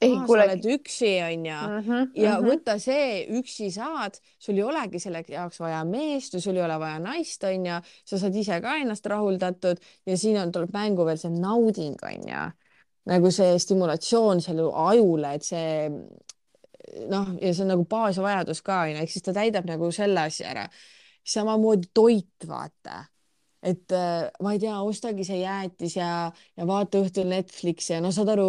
ei, sa oled üksi, onju. -hmm, ja mm -hmm. võta see, üksi saad, sul ei olegi selle jaoks vaja meest või sul ei ole vaja naist, onju, sa saad ise ka ennast rahuldatud ja siin on, tuleb mängu veel see nauding, onju nagu see stimulatsioon selle ajule, et see noh, ja see on nagu baasvajadus ka onju, ehk siis ta täidab nagu selle asja ära. samamoodi toit, vaata, et äh, ma ei tea, ostagi see jäätis ja, ja vaata õhtul Netflixi ja no saad aru,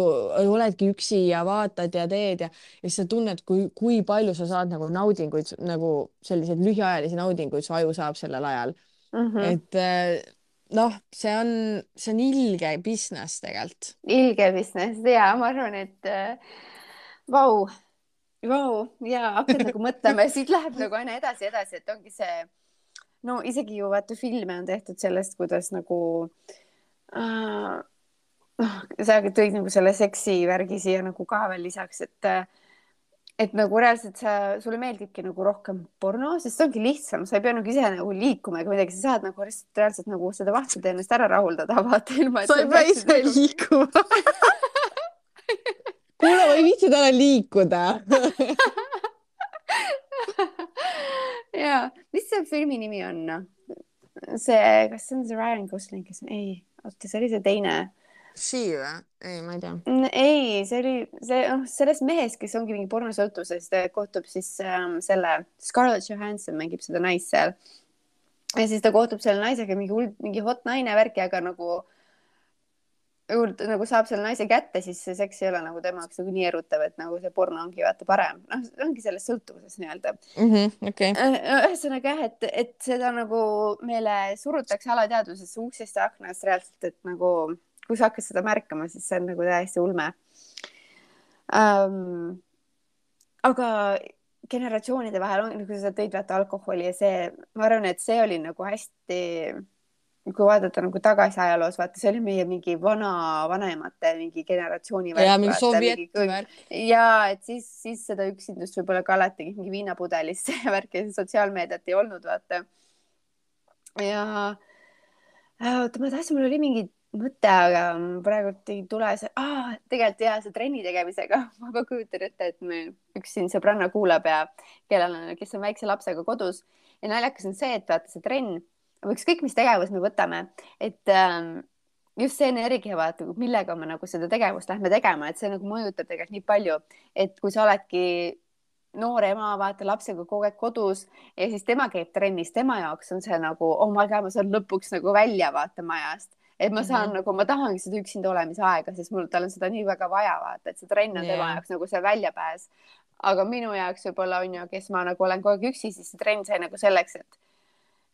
oledki üksi ja vaatad ja teed ja, ja siis sa tunned, kui, kui palju sa saad nagu naudinguid, nagu selliseid lühiajalisi naudinguid su aju saab sellel ajal mm. -hmm. et äh, noh, see on, see on ilge business tegelikult. ilge business ja ma arvan, et äh, vau, vau ja hakkad nagu *laughs* mõtlema ja siit läheb nagu aina edasi, edasi, et ongi see, no isegi ju vaata filme on tehtud sellest, kuidas nagu äh, noh, sa tõid nagu selle seksi värgi siia nagu ka veel lisaks, et äh, et nagu reaalselt sa, sulle meeldibki nagu rohkem porno, sest see ongi lihtsam, sa ei pea nagu ise nagu liikuma ega midagi, sa saad nagu reaalselt nagu seda vahtida ja ennast ära rahuldada, *laughs* vaata ilma. sa ei pea ise nagu... liikuma *laughs* kuule, ma ei viitsi täna liikuda *laughs* ja, mis see filmi nimi on? See, kas see on see Ryan Gosling, kes, ei, oota, see oli see teine She või? ei, ma ei tea. ei, see oli see, noh, sellest mehest, kes ongi mingi pornosõltuvuses, kohtub siis ähm, selle, Scarlett Johansson mängib seda naist seal. ja siis ta kohtub selle naisega, mingi hull, mingi hot naine värki, aga nagu nagu saab selle naise kätte, siis see seks ei ole nagu tema jaoks nagu nii erutav, et nagu see porno ongi vaata parem, noh, ongi selles sõltuvuses nii-öelda mm. -hmm, okay. ühesõnaga jah, et, et seda nagu meile surutakse alateadvusesse uksest ja aknast reaalselt, et nagu kui sa hakkad seda märkama, siis see on nagu täiesti ulme um,. aga generatsioonide vahel on, nagu sa tõid vaata alkoholi ja see, ma arvan, et see oli nagu hästi, kui vaadata nagu tagasi ajaloos, vaata, see oli meie mingi vana, vanaemate mingi generatsiooni. ja mingi sovjet värk. ja et siis, siis seda üksindust võib-olla ka alati mingi viinapudelis *laughs* ja värki, sotsiaalmeediat ei olnud, vaata. ja oota, ma tahtsin, mul oli mingi mõte, aga praegult ei tule see ah,, tegelikult ja see trenni tegemisega, *laughs* ma ka kujutan ette, et meil üks siin sõbranna kuulab ja kellel on, kes on väikse lapsega kodus. Ja naljakas on see, et vaata see trenn või ükskõik, mis tegevus me võtame, et ähm, just see energia, vaata, millega me nagu seda tegevust lähme tegema, et see nagu mõjutab tegelikult nii palju, et kui sa oledki noor ema, vaata lapsega kogu aeg kodus ja siis tema käib trennis, tema jaoks on see nagu, oh my god, ma saan lõpuks nagu välja vaata majast et ma saan Mhm. nagu, ma tahangi seda üksinda olemise aega, sest mul, tal on seda nii väga vaja, vaata, et see trenn on tema Jaa. jaoks nagu see väljapääs. aga minu jaoks võib-olla on ju, kes ma nagu olen kogu aeg üksi, siis see trenn sai nagu selleks, et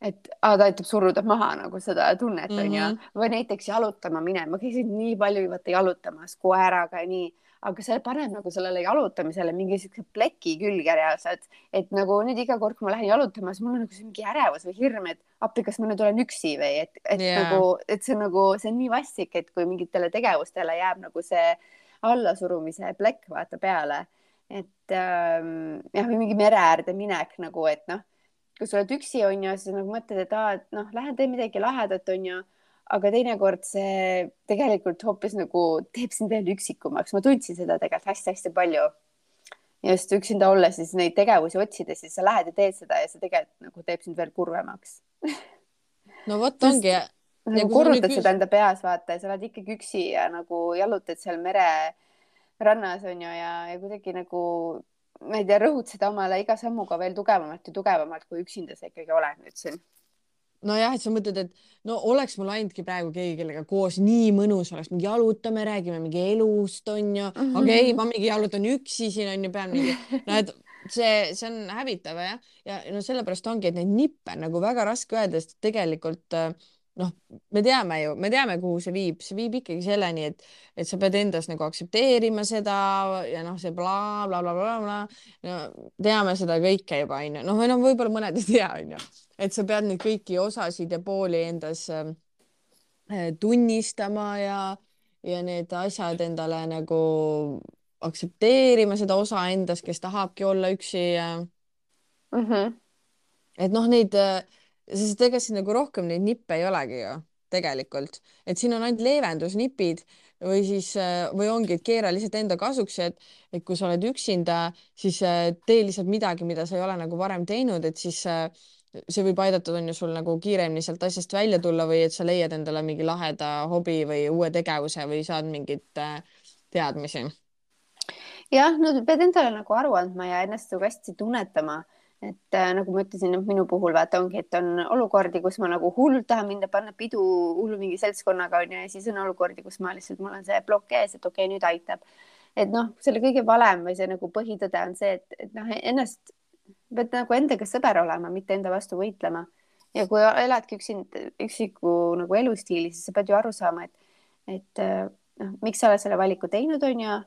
et aa, ta aitab suruda maha nagu seda tunnet mm Mhm. -hmm. või näiteks jalutama minema, ma käisin nii palju vaata jalutamas koeraga ja nii, aga see paneb nagu sellele jalutamisele mingi siukse pleki külge reaalselt, et nagu nüüd iga kord, kui ma lähen jalutama, siis mul on nagu mingi ärevus või hirm, et appi, kas ma nüüd olen üksi või et, et yeah. nagu, et see on nagu, see on nii vastik, et kui mingitele tegevustele jääb nagu see allasurumise plekk vaata peale, et ähm, jah, või mingi mere äärde minek nagu, et noh kui sa oled üksi, onju, siis nagu mõtled, et aa, et noh, lähen teen midagi lahedat, onju. Aga teinekord see tegelikult hoopis nagu teeb sind veel üksikumaks, ma tundsin seda tegelikult hästi-hästi palju. ja just üksinda olles siis neid tegevusi otsides, siis sa lähed ja teed seda ja see tegelikult nagu teeb sind veel kurvemaks. no vot ongi ja, nagu korrutad seda enda peas, vaata ja sa oled ikkagi üksi ja nagu jalutad seal mererannas onju ja, ja kuidagi nagu ma ei tea, rõhud seda omale iga sammuga veel tugevamalt ja tugevamalt, kui üksinda sa ikkagi oled nüüd siin. Nojah, et sa mõtled, et no oleks mul ainult praegu keegi, kellega koos nii mõnus oleks, mingi jalutame, räägime mingi elust onju, aga ei, ma mingi jalutan üksi siin onju, pean mingi, *laughs* no et see, see on hävitav jah, ja no sellepärast ongi, et neid nippe on nagu väga raske öelda, sest tegelikult äh, noh, me teame ju, me teame, kuhu see viib, see viib ikkagi selleni, et, et sa pead endas nagu aktsepteerima seda ja noh, see blablabla, no teame seda kõike juba onju, noh, või noh, võib-olla mõned ei tea onju, et sa pead neid kõiki osasid ja pooli endas äh, tunnistama ja, ja need asjad endale nagu aktsepteerima seda osa endas, kes tahabki olla üksi ja mm. -hmm. et noh, neid, sest ega siin nagu rohkem neid nippe ei olegi ju tegelikult, et siin on ainult leevendusnipid või siis või ongi, et keera lihtsalt enda kasuks, et, et kui sa oled üksinda, siis äh, tee lihtsalt midagi, mida sa ei ole nagu varem teinud, et siis äh, see võib aidata, on ju sul nagu kiiremini sealt asjast välja tulla või et sa leiad endale mingi laheda hobi või uue tegevuse või saad mingit äh, teadmisi. jah, no pead endale nagu aru andma ja ennast nagu hästi tunnetama et äh, nagu ma ütlesin, et minu puhul vaata ongi, et on olukordi, kus ma nagu hullult tahan minna panna pidu hullu mingi seltskonnaga onju ja siis on olukordi, kus ma lihtsalt, mul on see plokk ees, et okei okay,, nüüd aitab. et noh, selle kõige valem või see nagu põhitõde on see, et, et noh, ennast pead nagu endaga sõber olema, mitte enda vastu võitlema. ja kui eladki üksinda, üksiku nagu elustiili, siis sa pead ju aru saama, et, et noh, miks sa oled selle valiku teinud, onju.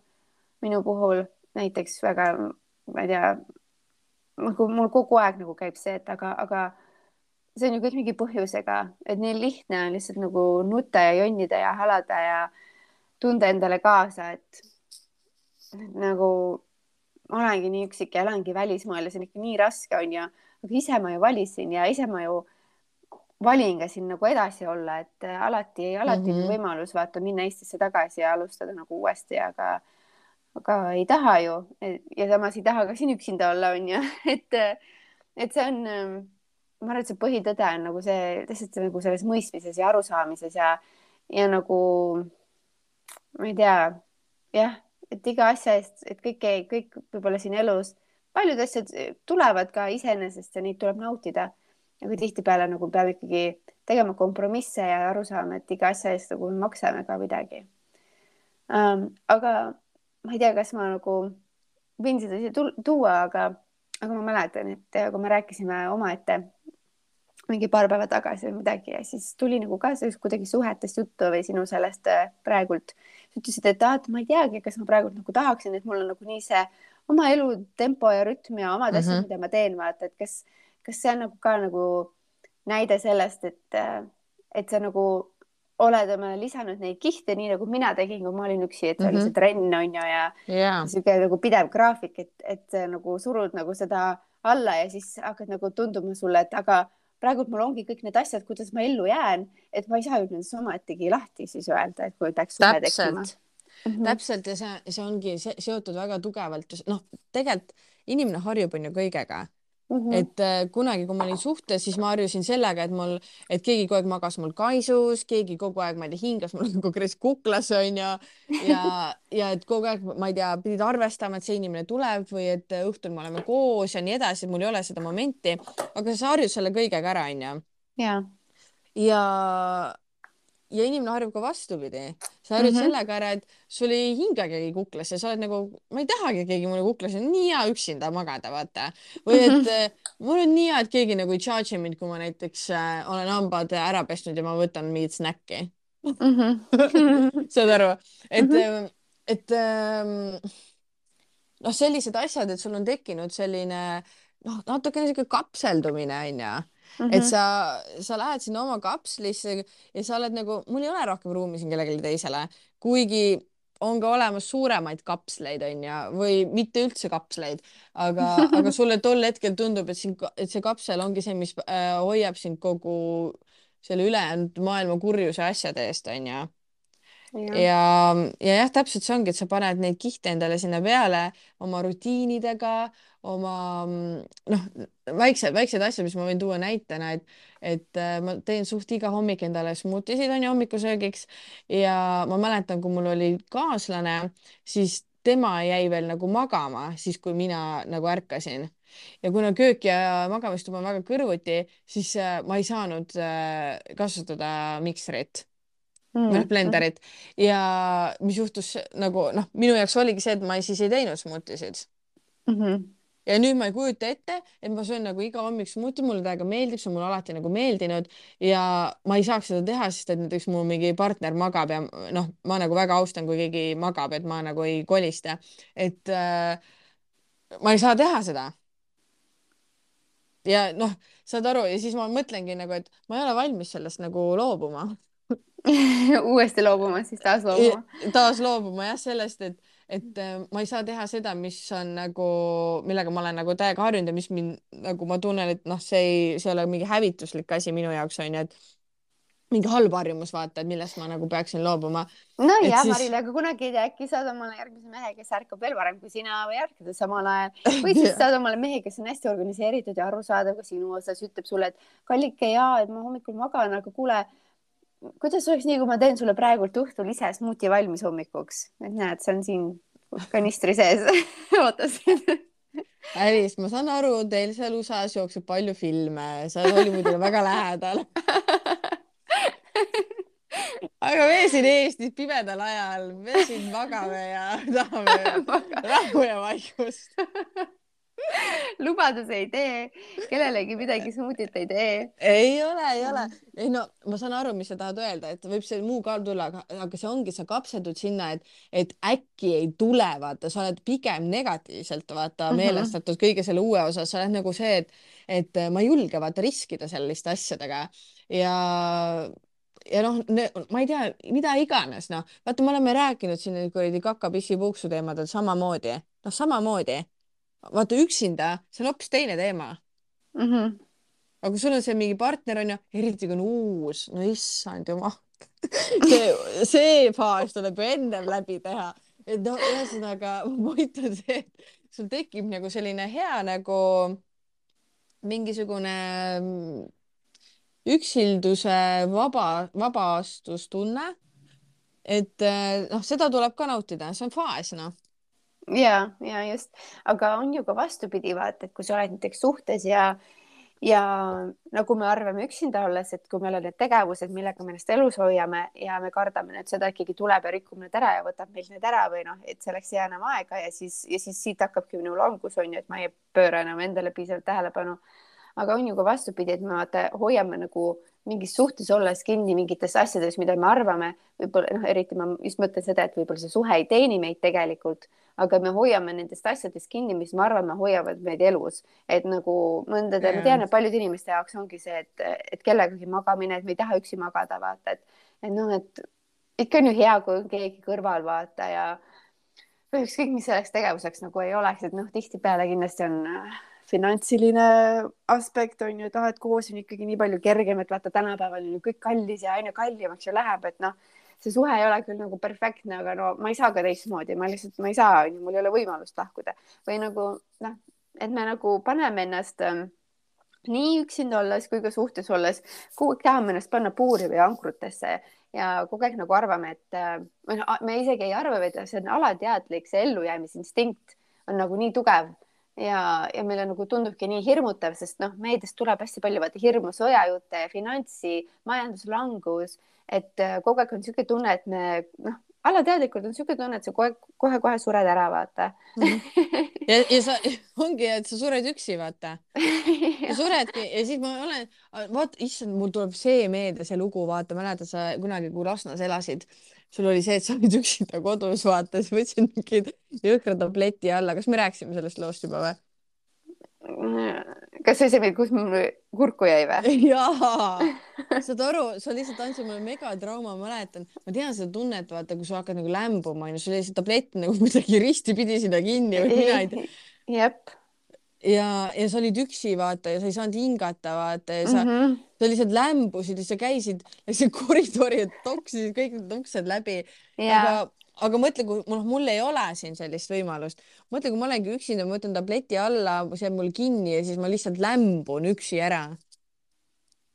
minu puhul näiteks väga, ma ei tea nagu mul kogu aeg nagu käib see, et aga, aga see on ju kõik mingi põhjusega, et nii lihtne on lihtsalt nagu nutta ja jonnida ja halada ja tunda endale kaasa, et nagu ma olengi nii üksik ja elangi välismaal ja see on ikka nii raske onju, aga ise ma ju valisin ja ise ma ju valin ka siin nagu edasi olla, et alati, alati mm Mhm. -hmm. võimalus vaata minna Eestisse tagasi ja alustada nagu uuesti, aga aga ei taha ju ja samas ei taha ka siin üksinda olla, onju, *laughs* et, et see on, ma arvan, et see põhitõde on nagu see lihtsalt nagu selles mõistmises ja arusaamises ja, ja nagu ma ei tea, jah, et iga asja eest, et kõike, kõik võib-olla siin elus, paljud asjad tulevad ka iseenesest ja neid tuleb nautida. aga tihtipeale nagu peame ikkagi tegema kompromisse ja aru saama, et iga asja eest nagu maksame ka midagi um,. aga ma ei tea, kas ma nagu võin seda siia tuua, aga, aga ma mäletan, et kui me rääkisime omaette mingi paar päeva tagasi või midagi ja siis tuli nagu ka sellest kuidagi suhetest juttu või sinu sellest praegult. Sa ütlesid, et aa, et ma ei teagi, kas ma praegult nagu tahaksin, et mul on nagu nii see oma elu tempo ja rütm ja omad asjad mm, -hmm. mida ma teen, vaata, et kas, kas see on nagu ka nagu näide sellest, et, et sa nagu oled omale lisanud neid kihte, nii nagu mina tegin, kui ma olin üksi, et mm -hmm. oli see trenn on ju ja yeah. sihuke nagu pidev graafik, et, et nagu surud nagu seda alla ja siis hakkad nagu tunduma sulle, et aga praegu mul ongi kõik need asjad, kuidas ma ellu jään, et ma ei saa ju nendest ometigi lahti siis öelda, et kui peaks suhe tekkima. Mm -hmm. täpselt ja see, see ongi seotud väga tugevalt, noh, tegelikult inimene harjub on ju kõigega Mm -hmm. et äh, kunagi, kui ma olin suhtes, siis ma harjusin sellega, et mul, et keegi kogu aeg magas mul kaisus, keegi kogu aeg, ma ei tea, hingas mul *laughs* konkreetselt kuklas onju ja, ja, ja et kogu aeg, ma ei tea, pidid arvestama, et see inimene tuleb või et õhtul me oleme koos ja nii edasi, mul ei ole seda momenti, aga sa harjud selle kõigega ära onju. ja, ja ja inimene harjub ka vastupidi, sa harjud mm -hmm. sellega ära, et sul ei hinga keegi kuklasse, sa oled nagu, ma ei tahagi, et keegi mulle kuklasse, nii hea üksinda magada, vaata. või et mm -hmm. mul on nii hea, et keegi nagu ei charge'i mind, kui ma näiteks äh, olen hambad ära pesnud ja ma võtan mingit snäkki mm. -hmm. *laughs* saad aru, et mm, -hmm. et ähm, noh, sellised asjad, et sul on tekkinud selline noh, natukene sihuke kapseldumine onju Mm -hmm. et sa, sa lähed sinna oma kapslisse ja sa oled nagu, mul ei ole rohkem ruumi siin kellelegi teisele, kuigi on ka olemas suuremaid kapsleid, onju, või mitte üldse kapsleid, aga aga *laughs* sulle tol hetkel tundub, et siin, et see kapsel ongi see, mis äh, hoiab sind kogu selle ülejäänud maailma kurjuse asjade eest, onju ja, ja, ja jah, täpselt see ongi, et sa paned neid kihte endale sinna peale oma rutiinidega, oma noh, väiksed, väiksed asjad, mis ma võin tuua näitena, et, et äh, ma teen suht iga hommik endale smuutisid on ju hommikusöögiks. Ja ma mäletan, kui mul oli kaaslane, siis tema jäi veel nagu magama, siis kui mina nagu ärkasin. Ja kuna köök ja magamistuba on väga kõrvuti, siis äh, ma ei saanud äh, kasutada miksrit mm. või noh, blenderit ja mis juhtus nagu noh, minu jaoks oligi see, et ma siis ei teinud smuutisid mm. -hmm ja nüüd ma ei kujuta ette, et ma söön nagu iga hommik smuuti, mulle täiega meeldib, see on mulle alati nagu meeldinud ja ma ei saaks seda teha, sest et näiteks mu mingi partner magab ja noh, ma nagu väga austan, kui keegi magab, et ma nagu ei kolista, et äh, ma ei saa teha seda. ja noh, saad aru ja siis ma mõtlengi nagu, et ma ei ole valmis sellest nagu loobuma *laughs* uuesti loobuma, siis taas loobuma. taas loobuma jah, sellest, et, et äh, ma ei saa teha seda, mis on nagu, millega ma olen nagu täiega harjunud ja mis mind nagu ma tunnen, et noh, see ei, see ei ole mingi hävituslik asi minu jaoks on ju, et mingi halb harjumus vaata, et millest ma nagu peaksin loobuma. no et ja siis... Marile, aga kunagi ei tea, äkki saad omale järgmise mehe, kes ärkab veel varem kui sina või ärkad samal ajal *laughs* või siis saad omale mehe, kes on hästi organiseeritud ja arusaadav ka sinu osas, ütleb sulle, et kallike ja et ma hommikul magan, aga kuule kuidas oleks nii, kui ma teen sulle praegult õhtul ise smuuti valmis hommikuks, et näed, see on siin kanistri sees. *laughs* Ootasin Alice, ma saan aru, teil seal USA-s jookseb palju filme, sa oled Hollywoodile väga lähedal. Aga me siin Eestis pimedal ajal, me siin magame ja tahame *laughs* rahu ja vaikust *laughs* lubadus ei tee, kellelegi midagi smuutit ei tee. ei ole, ei ole. ei no ma saan aru, mis sa tahad öelda, et võib see muu ka tulla, aga, see ongi, sa kapseldud sinna, et, et äkki ei tule, vaata, sa oled pigem negatiivselt vaata mm -hmm. meelestatud kõige selle uue osas, sa oled nagu see, et, et ma ei julge vaata riskida selliste asjadega. Ja ja noh, ma ei tea, mida iganes, noh, vaata, me oleme rääkinud siin kuradi kaka-pissi-puuksu teemadel samamoodi, noh, samamoodi vaata üksinda, see on hoopis teine teema mm. -hmm. aga kui sul on see mingi partner on ju, eriti kui on uus, no issand jumal *laughs* see, see faas tuleb ju ennem läbi teha, et noh, ühesõnaga point on see, et sul tekib nagu selline hea nagu mingisugune üksilduse vaba, vabastustunne. et noh, seda tuleb ka nautida, see on faas, noh ja, ja just, aga on ju ka vastupidi, vaata, et kui sa oled näiteks suhtes ja ja nagu me arvame üksinda olles, et kui meil on need tegevused, millega me ennast elus hoiame ja me kardame, et seda ikkagi tuleb ja rikub need ära ja võtab meilt need ära või noh, et selleks ei jää enam aega ja siis ja siis siit hakkabki minu langus on ju, et ma ei pööra enam endale piisavalt tähelepanu. aga on ju ka vastupidi, et me vaata hoiame nagu mingis suhtes olles kinni mingites asjades, mida me arvame, võib-olla noh, eriti ma just mõtlen seda, et võib-olla see suhe ei teeni meid tegelikult aga me hoiame nendest asjadest kinni, mis me arvame, hoiavad meid elus, et nagu mõndade yeah., ma tean, et paljude inimeste jaoks ongi see, et, et kellegagi magamine, et me ei taha üksi magada, vaata, et, et noh, et ikka on ju hea, kui on keegi kõrval, vaata ja ükskõik, mis selleks tegevuseks nagu ei oleks, et noh, tihtipeale kindlasti on finantsiline aspekt on ju, tahad koos on ikkagi nii palju kergem, et vaata, tänapäeval on ju kõik kallis ja aina kallimaks ju läheb, et noh see suhe ei ole küll nagu perfektne, aga no ma ei saa ka teistmoodi, ma lihtsalt, ma ei saa, mul ei ole võimalust lahkuda. või nagu noh, et me nagu paneme ennast ähm, nii üksinda olles kui ka suhtes olles, kogu aeg tahame ennast panna puuri või ankrutesse ja kogu aeg nagu arvame, et äh, või noh, me isegi ei arva, vaid see on alateadlik, see ellujäämisinstinkt on nagu nii tugev ja, ja meile nagu tundubki nii hirmutav, sest noh, meediast tuleb hästi palju vaata hirmu, sõjajutte, finantsi, majanduslangus et äh, kogu aeg on niisugune tunne, et me noh, alateadlikult on niisugune tunne, et sa kohe, kohe-kohe sured ära, vaata. -hmm. ja, ja sa ongi, et sa sured üksi, vaata. *laughs* suredki ja siis ma olen, vaata, issand, mul tuleb see meelde, see lugu, vaata, mäletad sa kunagi, kui Lasnas elasid, sul oli see, et sa olid üksinda kodus, vaata, siis võtsid mingid jõhkra tableti alla, kas me rääkisime sellest loost juba või? kas see oli see, kus mul kurku jäi või? *laughs* jaa, saad aru, sa lihtsalt andsid mulle megatrauma, ma mäletan, ma tean seda tunnet, vaata, kui sa hakkad nagu lämbuma, onju, sul oli see tablett nagu *laughs* kuidagi ristipidi sinna kinni või mina ei tea. jep. Ja, ja sa olid üksi, vaata, ja sa ei saanud hingata, vaata, ja sa mm, -hmm. sa lihtsalt lämbusid ja sa käisid, läksid *laughs* koridori ja toksisid kõik need uksed läbi. aga aga mõtle, kui noh, mul ei ole siin sellist võimalust, mõtle, kui ma olengi üksinda, ma võtan tableti alla, see jääb mul kinni ja siis ma lihtsalt lämbun üksi ära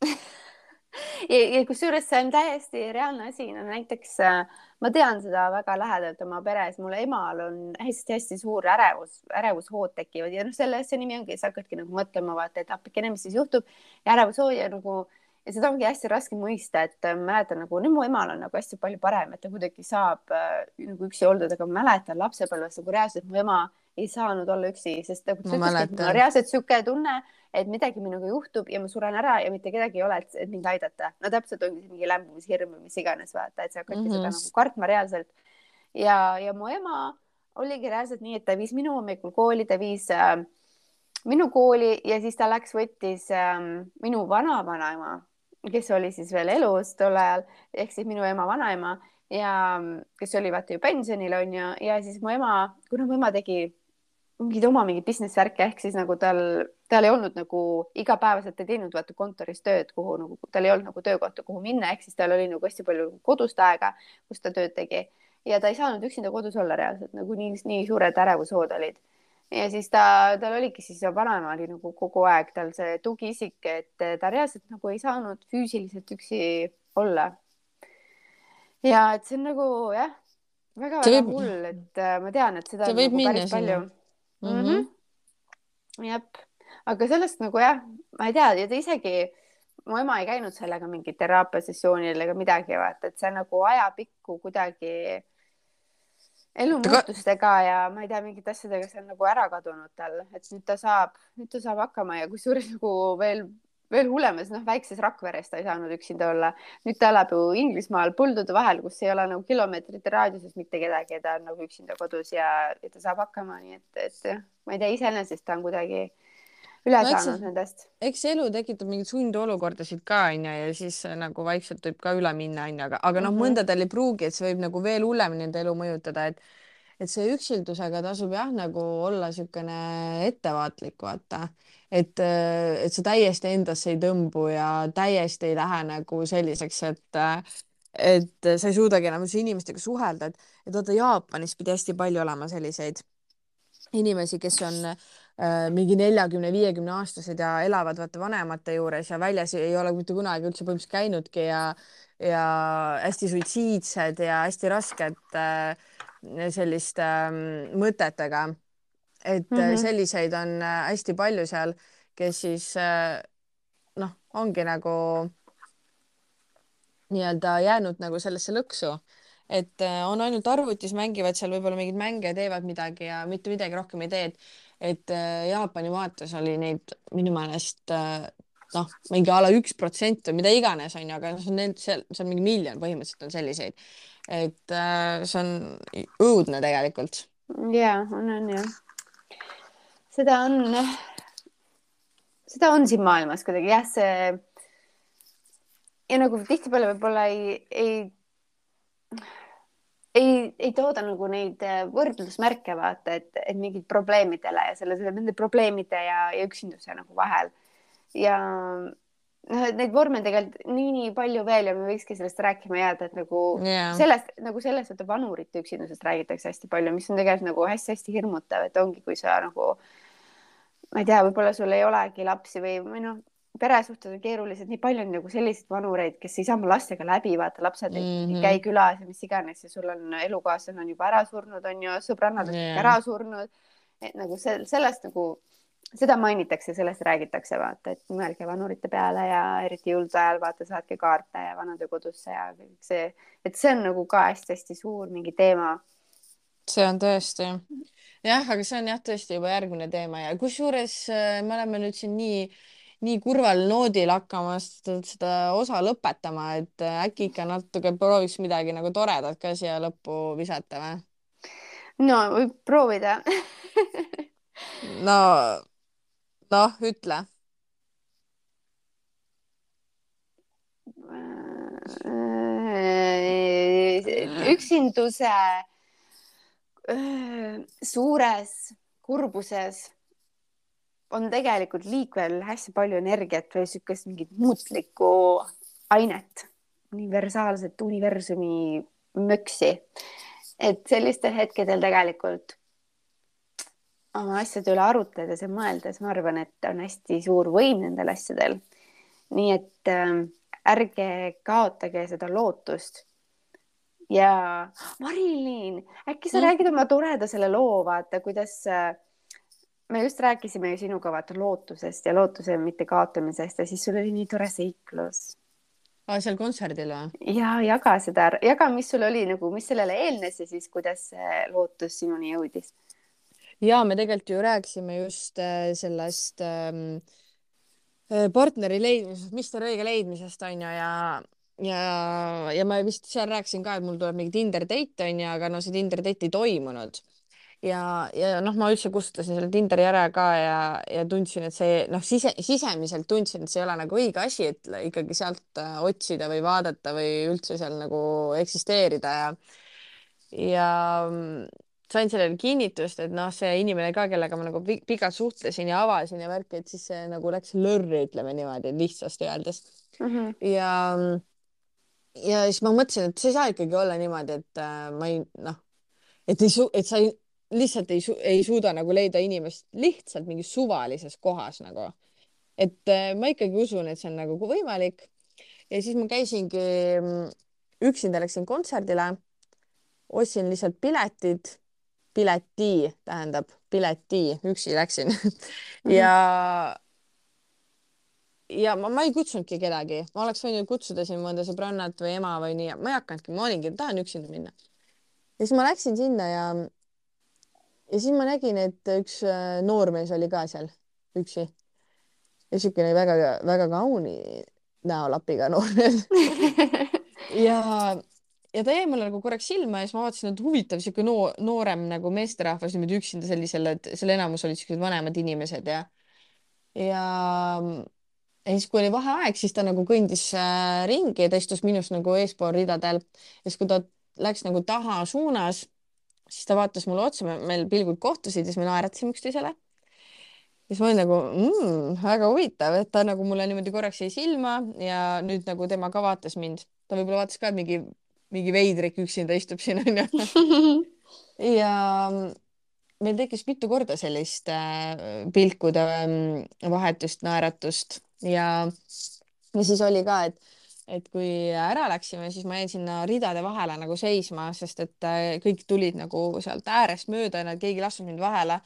*laughs* ja, ja kusjuures see on täiesti reaalne asi, no näiteks äh, ma tean seda väga lähedalt oma peres, mul emal on hästi-hästi suur ärevus, ärevushood tekivad ja noh, selle, see nimi ongi, sa hakkadki nagu mõtlema, vaata, et appikene, mis siis juhtub. Ja ärevushood ja nagu ja seda ongi hästi raske mõista, et äh, mäletan nagu nüüd mu emal on nagu hästi palju parem, et ta kuidagi saab äh, nagu üksi oldud, aga ma mäletan lapsepõlves nagu reaalselt mu ema ei saanud olla üksi, sest nagu ta ütleski, et mul on reaalselt sihuke tunne, et midagi minuga juhtub ja ma suren ära ja mitte kedagi ei ole, et mind aidata. no täpselt ongi mingi lämbumishirm või mis iganes vaata, et sa hakkadki mm -hmm. seda nagu kartma reaalselt. ja, ja mu ema oligi reaalselt nii, et ta viis minu hommikul kooli, ta viis äh, minu kooli ja siis ta läks, võttis äh, minu vanavanaema kes oli siis veel elus tol ajal ehk siis minu ema vanaema ja kes oli vaata ju pensionil on ju ja siis mu ema, kuna mu ema tegi mingeid oma mingeid business värke ehk siis nagu tal, tal ei olnud nagu igapäevaselt ei teinud vaata kontoris tööd, kuhu nagu tal ei olnud nagu töökohta, kuhu minna, ehk siis tal oli nagu hästi palju kodust aega, kus ta tööd tegi. Ja ta ei saanud üksinda kodus olla reaalselt nagu nii, nii suured ärevushood olid ja siis ta, tal oligi siis vanaema oli nagu kogu aeg tal see tugiisik, et ta reaalselt nagu ei saanud füüsiliselt üksi olla. ja et see on nagu jah, väga-väga võib... hull, et äh, ma tean, et seda see on nagu päris palju mm. -hmm. Mm -hmm. jep, aga sellest nagu jah, ma ei tea ja ta isegi, mu ema ei käinud sellega mingil teraapiasessioonil ega midagi, vaata, et see nagu ajapikku kuidagi elumuutustega ja ma ei tea, mingite asjadega, see on nagu ära kadunud tal, et nüüd ta saab, nüüd ta saab hakkama ja kusjuures nagu veel, veel hullemas, noh, väikses Rakveres ta ei saanud üksinda olla. nüüd ta elab ju Inglismaal põldude vahel, kus ei ole nagu kilomeetrite raadiuses mitte kedagi ja ta on nagu üksinda kodus ja, ja ta saab hakkama, nii et, et ma ei tea, iseenesest ta on kuidagi üle no, saanud nendest. eks elu tekitab mingeid sundolukordasid ka onju ja siis nagu vaikselt võib ka üle minna onju, aga, aga noh mm -hmm., mõndadel ei pruugi, et see võib nagu veel hullemini enda elu mõjutada, et et see üksildusega tasub jah, nagu olla niisugune ettevaatlik, vaata, et, et sa täiesti endasse ei tõmbu ja täiesti ei lähe nagu selliseks, et et sa ei suudagi enam üldse inimestega suhelda, et, et vaata Jaapanis pidi hästi palju olema selliseid inimesi, kes on äh, mingi neljakümne, viiekümne aastased ja elavad vaata vanemate juures ja väljas ei ole mitte kunagi üldse põhimõtteliselt käinudki ja, ja hästi suitsiidsed ja hästi rasked äh, selliste äh, mõtetega. et mm -hmm. selliseid on äh, hästi palju seal, kes siis äh, noh, ongi nagu nii-öelda jäänud nagu sellesse lõksu et äh, on ainult arvutis, mängivad seal võib-olla mingeid mänge, teevad midagi ja mitte midagi rohkem ei tee, et et äh, Jaapani vaates oli neid minu meelest äh, noh, mingi a la üks protsent või mida iganes on ju, aga see on need seal, see on mingi miljon põhimõtteliselt on selliseid. et see on õudne tegelikult. ja on, on jah. seda on, seda on siin maailmas kuidagi jah, see ja nagu tihtipeale võib-olla ei, ei ei, ei tooda nagu neid äh, võrdlusmärke vaata, et, et mingid probleemidele ja selle, selle, nende probleemide ja, ja üksinduse nagu vahel. ja noh, et neid vorme tegelikult nii, nii palju veel ja me võikski sellest rääkima jääda, et nagu yeah. sellest nagu sellest, et vanurite üksindusest räägitakse hästi palju, mis on tegelikult nagu hästi-hästi hirmutav, et ongi, kui sa nagu ma ei tea, võib-olla sul ei olegi lapsi või, või noh, peresuhted on keerulised, nii palju on nagu selliseid vanureid, kes ei saa oma lastega läbi, vaata, lapsed mm -hmm. ei käi külas ja mis iganes ja sul on elukaaslane on juba ära surnud, on ju, sõbrannad on yeah. ära surnud. et nagu see, sellest nagu seda mainitakse, sellest räägitakse, vaata, et mõelge vanurite peale ja eriti jõulude ajal vaata, saatke kaarte ja vanadekodusse ja kõik see, et see on nagu ka hästi-hästi suur mingi teema. see on tõesti jah, aga see on jah, tõesti juba järgmine teema ja kusjuures äh, me oleme nüüd siin nii, nii kurval noodil hakkamas seda osa lõpetama, et äh, äkki ikka natuke prooviks midagi nagu toredat ka siia lõppu visata või? no võib proovida no noh, ütle. üksinduse suures kurbuses on tegelikult liikvel hästi palju energiat või niisugust mingit muutlikku ainet, universaalset universumi möksi. et sellistel hetkedel tegelikult oma asjade üle arutledes ja mõeldes, ma arvan, et on hästi suur võim nendel asjadel. nii et äh, ärge kaotage seda lootust. ja Marilyn, äkki sa mm. räägid oma toreda selle loo, vaata, kuidas äh, me just rääkisime ju sinuga vaata lootusest ja lootuse mitte kaotamisest ja siis sul oli nii tore seiklus aa, seal kontserdil või? ja jaga seda, jaga, mis sul oli nagu, mis sellele eelnes ja siis kuidas see lootus sinuni jõudis ja me tegelikult ju rääkisime just äh, sellest ähm, äh, partneri leidmisest, Mr Õige leidmisest on ju ja ja, ja ma vist seal rääkisin ka, et mul tuleb mingi Tinder date on ju, aga no see Tinder date ei toimunud. Ja, ja noh, ma üldse kustutasin selle Tinderi ära ka ja, ja tundsin, et see noh, sise, sisemiselt tundsin, et see ei ole nagu õige asi, et ikkagi sealt äh, otsida või vaadata või üldse seal nagu eksisteerida ja ja sain sellele kinnitust, et noh, see inimene ka, kellega ma nagu pikalt suhtlesin ja avasin ja värki, et siis see nagu läks lörri, ütleme niimoodi lihtsasti öeldes mm. -hmm. ja, ja siis ma mõtlesin, et see ei saa ikkagi olla niimoodi, et äh, ma ei noh, et ei su-, et sa ei, lihtsalt ei su-, ei suuda nagu leida inimest lihtsalt mingis suvalises kohas nagu. et äh, ma ikkagi usun, et see on nagu võimalik. ja siis ma käisingi mm, üksinda läksin kontserdile, ostsin lihtsalt piletid pileti tähendab pileti, üksi läksin *laughs* ja ja ma, ma ei kutsunudki kedagi, ma oleks võinud kutsuda siin mõnda sõbrannat või ema või nii, ma ei hakanudki, ma olingi, tahan üksinda minna. ja siis ma läksin sinna ja ja siis ma nägin, et üks äh, noormees oli ka seal üksi. niisugune väga-väga kauni näolapiga *laughs* noormees ja ja ta jäi mulle nagu korraks silma ja siis ma vaatasin, et huvitav sihuke noor, noorem nagu meesterahvas niimoodi üksinda sellisel, et seal enamus olid siuksed vanemad inimesed ja ja ja siis, kui oli vaheaeg, siis ta nagu kõndis äh, ringi ja ta istus minust nagu eespool ridadel ja siis, kui ta läks nagu taha suunas, siis ta vaatas mulle otsa, meil pilgud kohtusid ja siis me naeratasime üksteisele. ja siis ma olin nagu mmm, väga huvitav, et ta nagu mulle niimoodi korraks jäi silma ja nüüd nagu tema ka vaatas mind, ta võib-olla vaatas ka mingi mingi veidrik üksinda istub siin onju *laughs* ja meil tekkis mitu korda sellist äh, pilkude äh, vahetust, naeratust ja, ja siis oli ka, et, et kui ära läksime, siis ma jäin sinna ridade vahele nagu seisma, sest et äh, kõik tulid nagu sealt äärest mööda ja keegi ei lasknud mind vahele.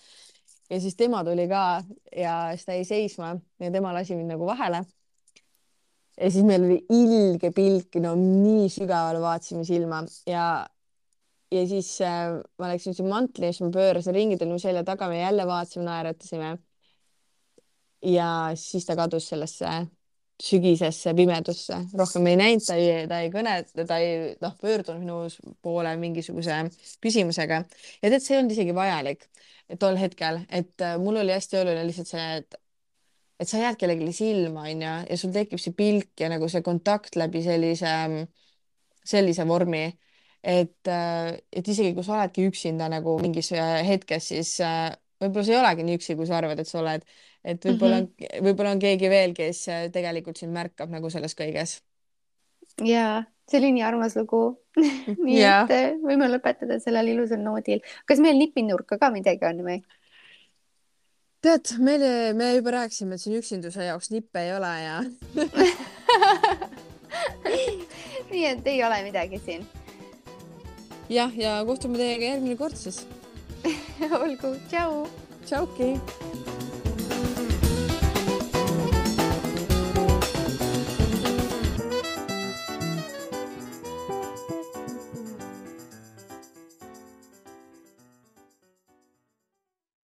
ja siis tema tuli ka ja siis ta jäi seisma ja tema lasi mind nagu vahele ja siis meil oli ilge pilk, no nii sügavale vaatasime silma ja, ja siis äh, ma läksin sinna mantli ja siis ma pöörasin ringi, oli mu selja taga, me jälle vaatasime, naeratasime. ja siis ta kadus sellesse sügisesse pimedusse, rohkem ei näinud, ta ei, ta ei kõne, ta ei noh, pöördunud minu poole mingisuguse küsimusega. Ja tead, see ei olnud isegi vajalik tol hetkel, et äh, mul oli hästi oluline lihtsalt see, et et sa jääd kellelegi silma, onju, ja sul tekib see pilk ja nagu see kontakt läbi sellise, sellise vormi, et, et isegi kui sa oledki üksinda nagu mingis hetkes, siis äh, võib-olla sa ei olegi nii üksi, kui sa arvad, et sa oled, et võib-olla mm, -hmm. võib-olla on keegi veel, kes tegelikult sind märkab nagu selles kõiges. ja see oli nii armas lugu *laughs* nii yeah. et äh, võime lõpetada sellel ilusal noodil. kas meil nipinurka ka midagi on või? tead, meile, me juba rääkisime, et siin üksinduse jaoks nippe ei ole ja *laughs* nii et ei ole midagi siin. jah, ja kohtume teiega järgmine kord siis *laughs* Olgu, chao. Chao, ¿qué?